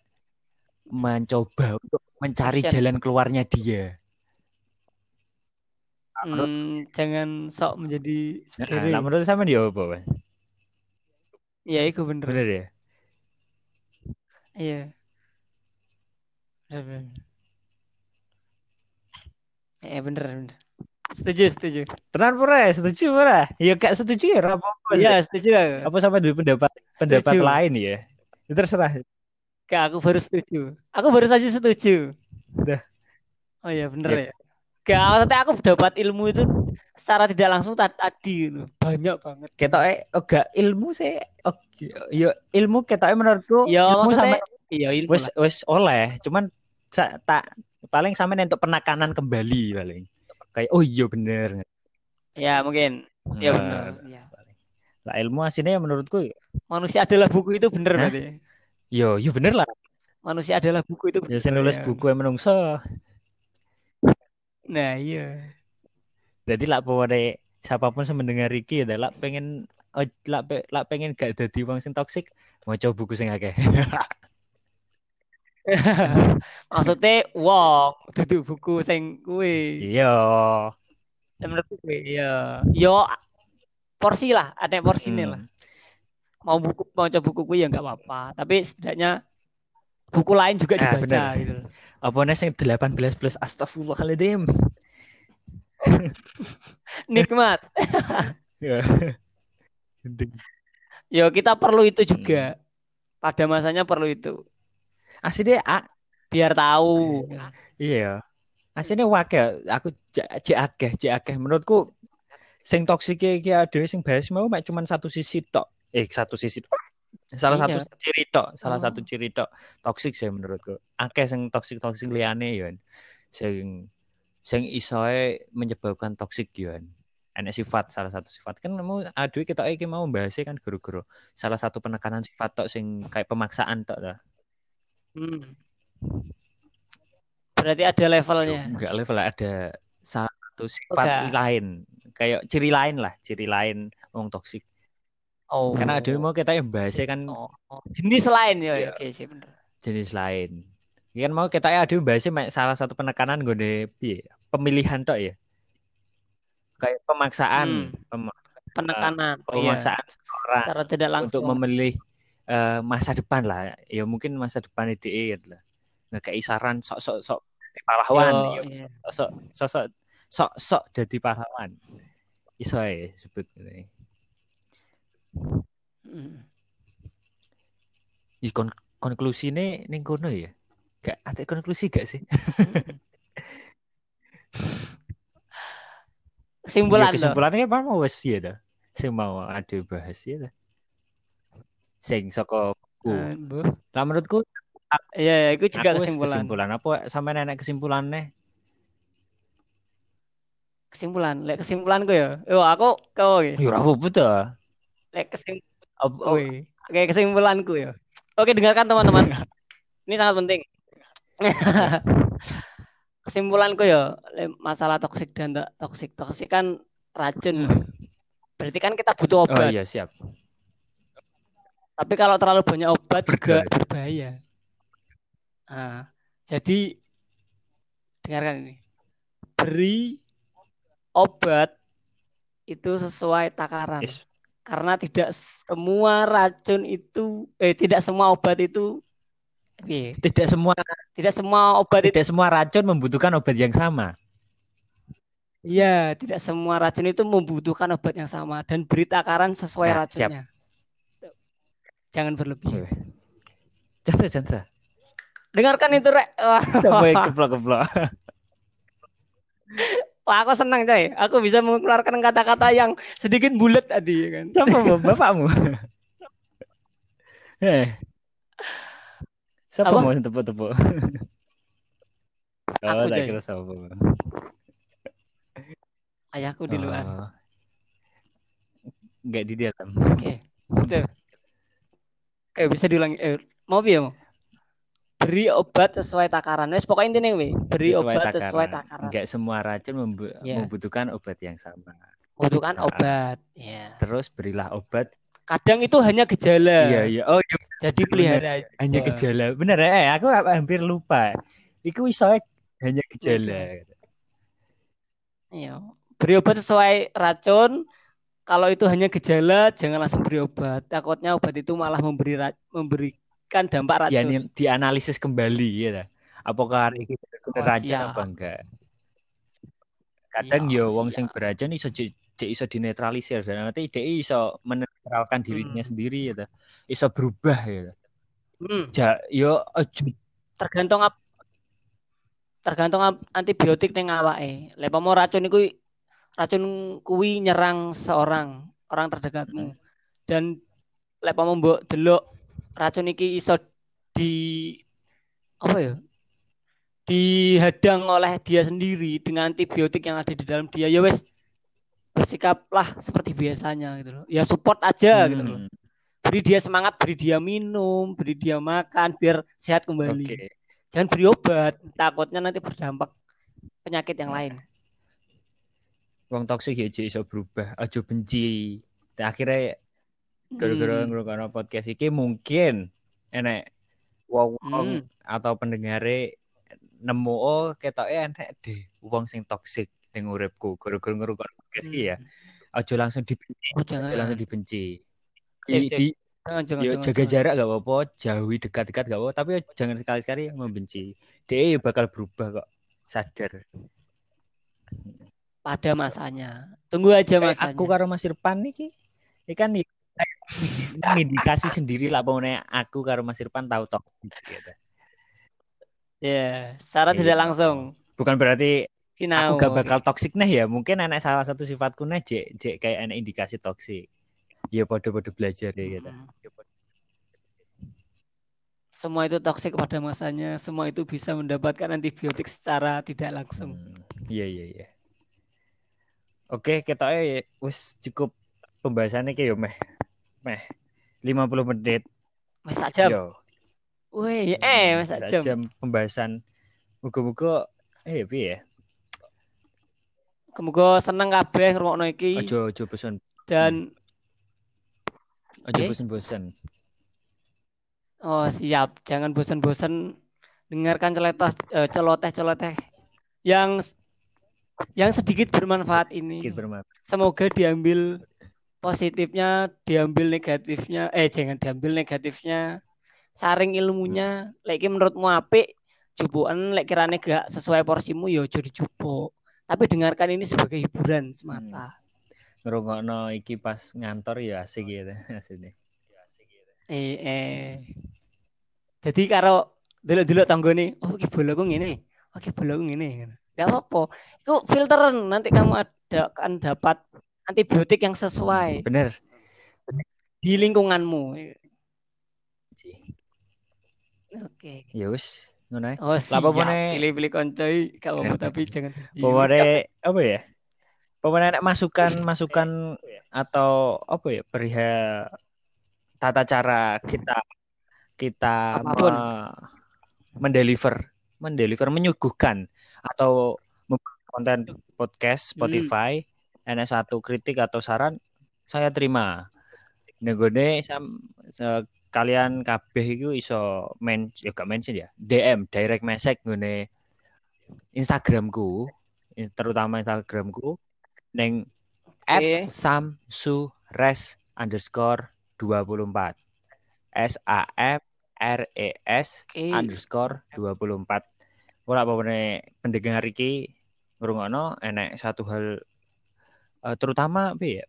mencoba untuk mencari Action. jalan keluarnya dia. Hmm, jangan sok menjadi nah, nah, menurut sama dia apa, Iya, itu bener. Bener ya? Iya. Bener, Eh bener, bener. Setuju, setuju. Tenan pura, setuju pura. Ya gak setuju ya apa apa. Iya, setuju. Apa sama dulu pendapat pendapat setuju. lain ya? Ya, terserah. Kak, aku baru setuju. Aku baru saja setuju. Udah. Oh iya bener ya. ya. Gak, maksudnya aku dapat ilmu itu secara tidak langsung tadi gitu. Banyak banget. Kita eh enggak ilmu sih. Oke, yo ilmu kita menurutku ya, ilmu sama iya ilmu. Wes wes oleh, cuman tak paling sama untuk penekanan kembali paling. Kayak oh iya bener. Ya mungkin. Ya bener. Ya. Lah ilmu aslinya menurutku manusia adalah buku itu bener nah, berarti. Yo, yo bener lah. Manusia adalah buku itu. Ya saya nulis ya. buku yang menungso. Nah, iya. Jadi lah pokoknya siapa pun yang mendengar iki adalah pengen oh, lah, pe, lah pengen gak dadi wong sing toksik maca buku sing akeh. Maksudnya wong dudu buku sing kuwi. Iya. Menurutku kuwi iya. Yo porsi lah, ada porsi hmm. lah. Mau buku mau coba buku kuwi ya nggak apa-apa, tapi setidaknya buku lain juga dibaca nah, gitu. Apa nih yang 18 plus astagfirullahaladzim. Nikmat. ya. Yo kita perlu itu juga. Hmm. Pada masanya perlu itu. Asli deh, biar tahu. Iya. Aslinya wakil, aku cek akeh, cek akeh. Menurutku sing toksik iki ada sing bahas mau cuma satu sisi tok. Eh satu sisi tok salah iya. satu ciri tok salah oh. satu ciri tok toksik sih menurutku akeh sing toksik toksik liane ya sing sing isoe menyebabkan toksik ya enek sifat salah satu sifat kan mau aduh kita iki mau bahasnya kan guru-guru salah satu penekanan sifat tok sing kayak pemaksaan tok lah hmm. berarti ada levelnya enggak level ada satu sifat lain kayak ciri lain lah ciri lain wong toksik Oh. Karena ada mau kita yang bahasnya kan oh. jenis lain ya, ya. oke sih bener. Jenis lain. Ya kan mau kita ya ada bahasnya salah satu penekanan gue pemilihan tok ya. Kayak pemaksaan, hmm. pem, penekanan, uh, pemaksaan iya. seorang Secara tidak langsung. untuk memilih uh, masa depan lah. Ya mungkin masa depan ide gitu lah. Nggak kayak saran sok-sok sok pahlawan, oh, ya. iya. sok sok sok sok jadi pahlawan. Iso ya sebut ini. Hmm. Ikon konklusi nih ning kono ya. Gak ada konklusi gak sih? kesimpulan ya, kesimpulannya apa mau wes ya dah. Sing mau ada bahas ya dah. Sing soko ku. Nah, menurutku Iya, ya, itu juga kesimpulan. kesimpulan. Apa sampai nenek kesimpulannya? Kesimpulan, lek kesimpulanku ya. Yo aku kau. Ya apa betul kesim oh, Oke, kesimpulanku ya. Oke, dengarkan teman-teman. Ini sangat penting. Kesimpulanku ya, masalah toksik dan toksik. Toksik kan racun. Hmm. Berarti kan kita butuh obat. Oh iya, siap. Tapi kalau terlalu banyak obat juga berbahaya. Nah, jadi dengarkan ini. Beri obat itu sesuai takaran. Yes karena tidak semua racun itu eh tidak semua obat itu eh, tidak semua tidak semua obat tidak itu, semua racun membutuhkan obat yang sama. Iya, tidak semua racun itu membutuhkan obat yang sama dan beri takaran sesuai nah, racunnya. Siap. Jangan berlebih. Contoh, contoh. Dengarkan itu, Rek. keblok-keblok. Wah, aku senang coy. Aku bisa mengeluarkan kata-kata yang sedikit bulat tadi kan. Siapa bapakmu? eh. Siapa Apa? mau tepuk-tepuk? oh, tak kira siapa. Ayahku di luar. Oh. Enggak di dalam. Oke. Okay. Oke, bisa diulangi. Eh, mau ya mau? beri obat sesuai takaran. Wes pokoknya intinya we, beri sesuai obat takaran. sesuai takaran. Enggak semua racun membu yeah. membutuhkan obat yang sama. Membutuhkan nah, obat, ya. Terus berilah obat. Kadang itu hanya gejala. Iya, iya. Oh, iya. Jadi pelihara. Hanya gejala. Bener eh aku hampir lupa. Iku iso hanya gejala. Iya. Beri obat sesuai racun. Kalau itu hanya gejala, jangan langsung beri obat. Takutnya obat itu malah memberi memberi kan dampak racun. Di, dianalisis kembali ya. Apakah ini oh, racun apa enggak? Kadang ya, ya wong sing beracun iso cek iso dinetralisir dan nanti dia iso menetralkan dirinya hmm. sendiri ya iso berubah ya hmm. ja yo tergantung ap tergantung ap antibiotik neng awake lek mau racun iku racun kuwi nyerang seorang orang terdekatmu. Hmm. dan lek mau mbok delok racun iki iso di apa ya? Dihadang oleh dia sendiri dengan antibiotik yang ada di dalam dia. Ya wes bersikaplah seperti biasanya gitu loh. Ya support aja hmm. gitu loh. Beri dia semangat beri dia minum beri dia makan biar sehat kembali. Okay. jangan beri obat takutnya nanti berdampak penyakit yang lain wong toksik ya iso berubah aja benci Dan akhirnya gara-gara Hmm. ngrungokno podcast iki mungkin enek wong Hmm. atau pendengare nemu oh ketoke enek deh wong sing toksik ning uripku gara-gara ngrungokno podcast iki ya Hmm. aja langsung dibenci Oh, aja langsung dibenci Sip, di, sip. di Jangan, jangan, yo jangan, jaga jangan. jarak gak apa-apa jauhi dekat-dekat gak apa-apa tapi jangan sekali-sekali membenci dia bakal berubah kok sadar Pada masanya. Tunggu aja masanya. aku karo Mas Irfan iki ini kan i- indikasi sendiri lah pokoknya aku karo Mas Irfan tahu toksik gitu. Ya, secara Iya. tidak langsung. bukan berarti Sinau. aku gak bakal toksik nih ya mungkin enak salah satu sifatku nih jek jek kayak enak indikasi toksik ya podo-podo belajar ya gitu Hmm. Semua itu toksik pada masanya. Semua itu bisa mendapatkan antibiotik secara tidak langsung. Hmm, iya iya iya oke kita ya wis cukup pembahasannya kayak yo meh. Meh 50 menit. Mas sak jam. yo. Wih, eh, mas sak sak jam. jam pembahasan. Muga-muga eh piye ya? Semoga seneng kabeh ngrungokno iki. Ojo ojo bosan dan ojo Oke. bosan-bosan oh siap, jangan bosan-bosan dengarkan celoteh eh, celoteh-celoteh yang yang sedikit bermanfaat ini. sedikit bermanfaat Semoga diambil positifnya, diambil negatifnya, eh jangan diambil negatifnya. Saring ilmunya, lek iki menurutmu apik, jupukan lek kirane gak sesuai porsimu ya aja dijupuk. Tapi dengarkan ini sebagai hiburan semata. ngerungokno iki pas ngantor ya asik gitu asine Eh, eh. Jadi karo delok-delok tanggane, oh iki bolaku ngene. Oh iki bolaku ngene. Enggak apa-apa. Itu filteran nanti kamu ada akan dapat antibiotik yang sesuai bener di lingkunganmu. Oke. ya wis ngono Oh, siap. Pilih-pilih koncoi, gak apa-apa tapi jangan. Pokoknya apa ya? Pokoknya nek masukan masukan atau apa ya perihal tata cara kita kita Apa pun. me- mendeliver mendeliver menyuguhkan atau konten podcast Hmm. Spotify enak satu kritik atau saran saya terima negone sam se- kalian kabeh itu iso men ya gak mention ya DM direct message ngene Instagramku in- terutama Instagramku neng at Oke. samsures underscore 24 S A M R E S Oke. underscore 24 ora apa pendengar iki ngrungokno enek satu hal eh, terutama apa ya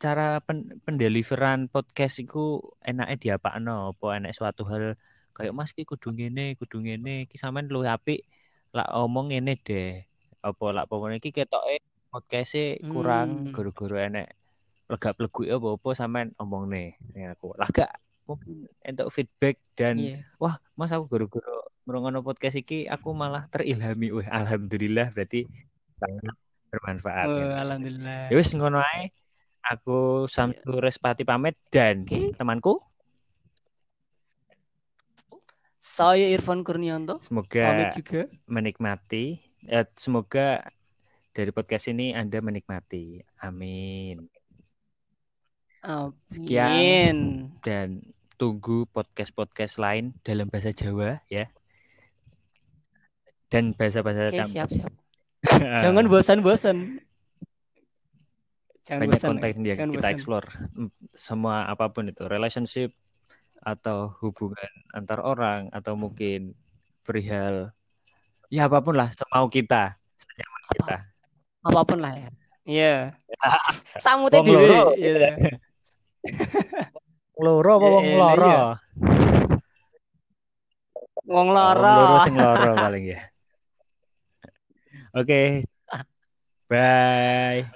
cara pen, pendeliveran podcast iku enake diapakno apa enek suatu hal kayak Mas ki kudu ngene kudu ngene iki sampean luwih apik lak omong ngene deh apa lak pomone iki ketoke podcast kurang Hmm. guru-guru enek lega pleguke apa-apa sampean omongne ning aku lah gak mungkin entuk feedback dan Iya. wah mas aku guru-guru ngrungokno podcast iki aku malah terilhami wah alhamdulillah berarti sangat bermanfaat Oh, gitu. alhamdulillah. ya wis ngono ae aku Samsu Respati pamit dan Oke. temanku Saya Irfan Kurnianto. Pamit semoga juga. menikmati eh, semoga dari podcast ini Anda menikmati amin Sekian. Dan tunggu podcast-podcast lain dalam bahasa Jawa ya dan bahasa-bahasa campur siap, siap. Jangan bosan-bosan. Jangan banyak bosan. konten ya. yang Jangan kita bosan. explore semua apa pun itu relationship atau hubungan antar orang atau mungkin perihal ya apa pun lah semau kita senyaman kita Apa pun lah ya. Iya. Samute Wong dhewe. Iya. loro apa Ya wong elah, loro iya. Wong loro. wong loro sing loro paling ya oke bye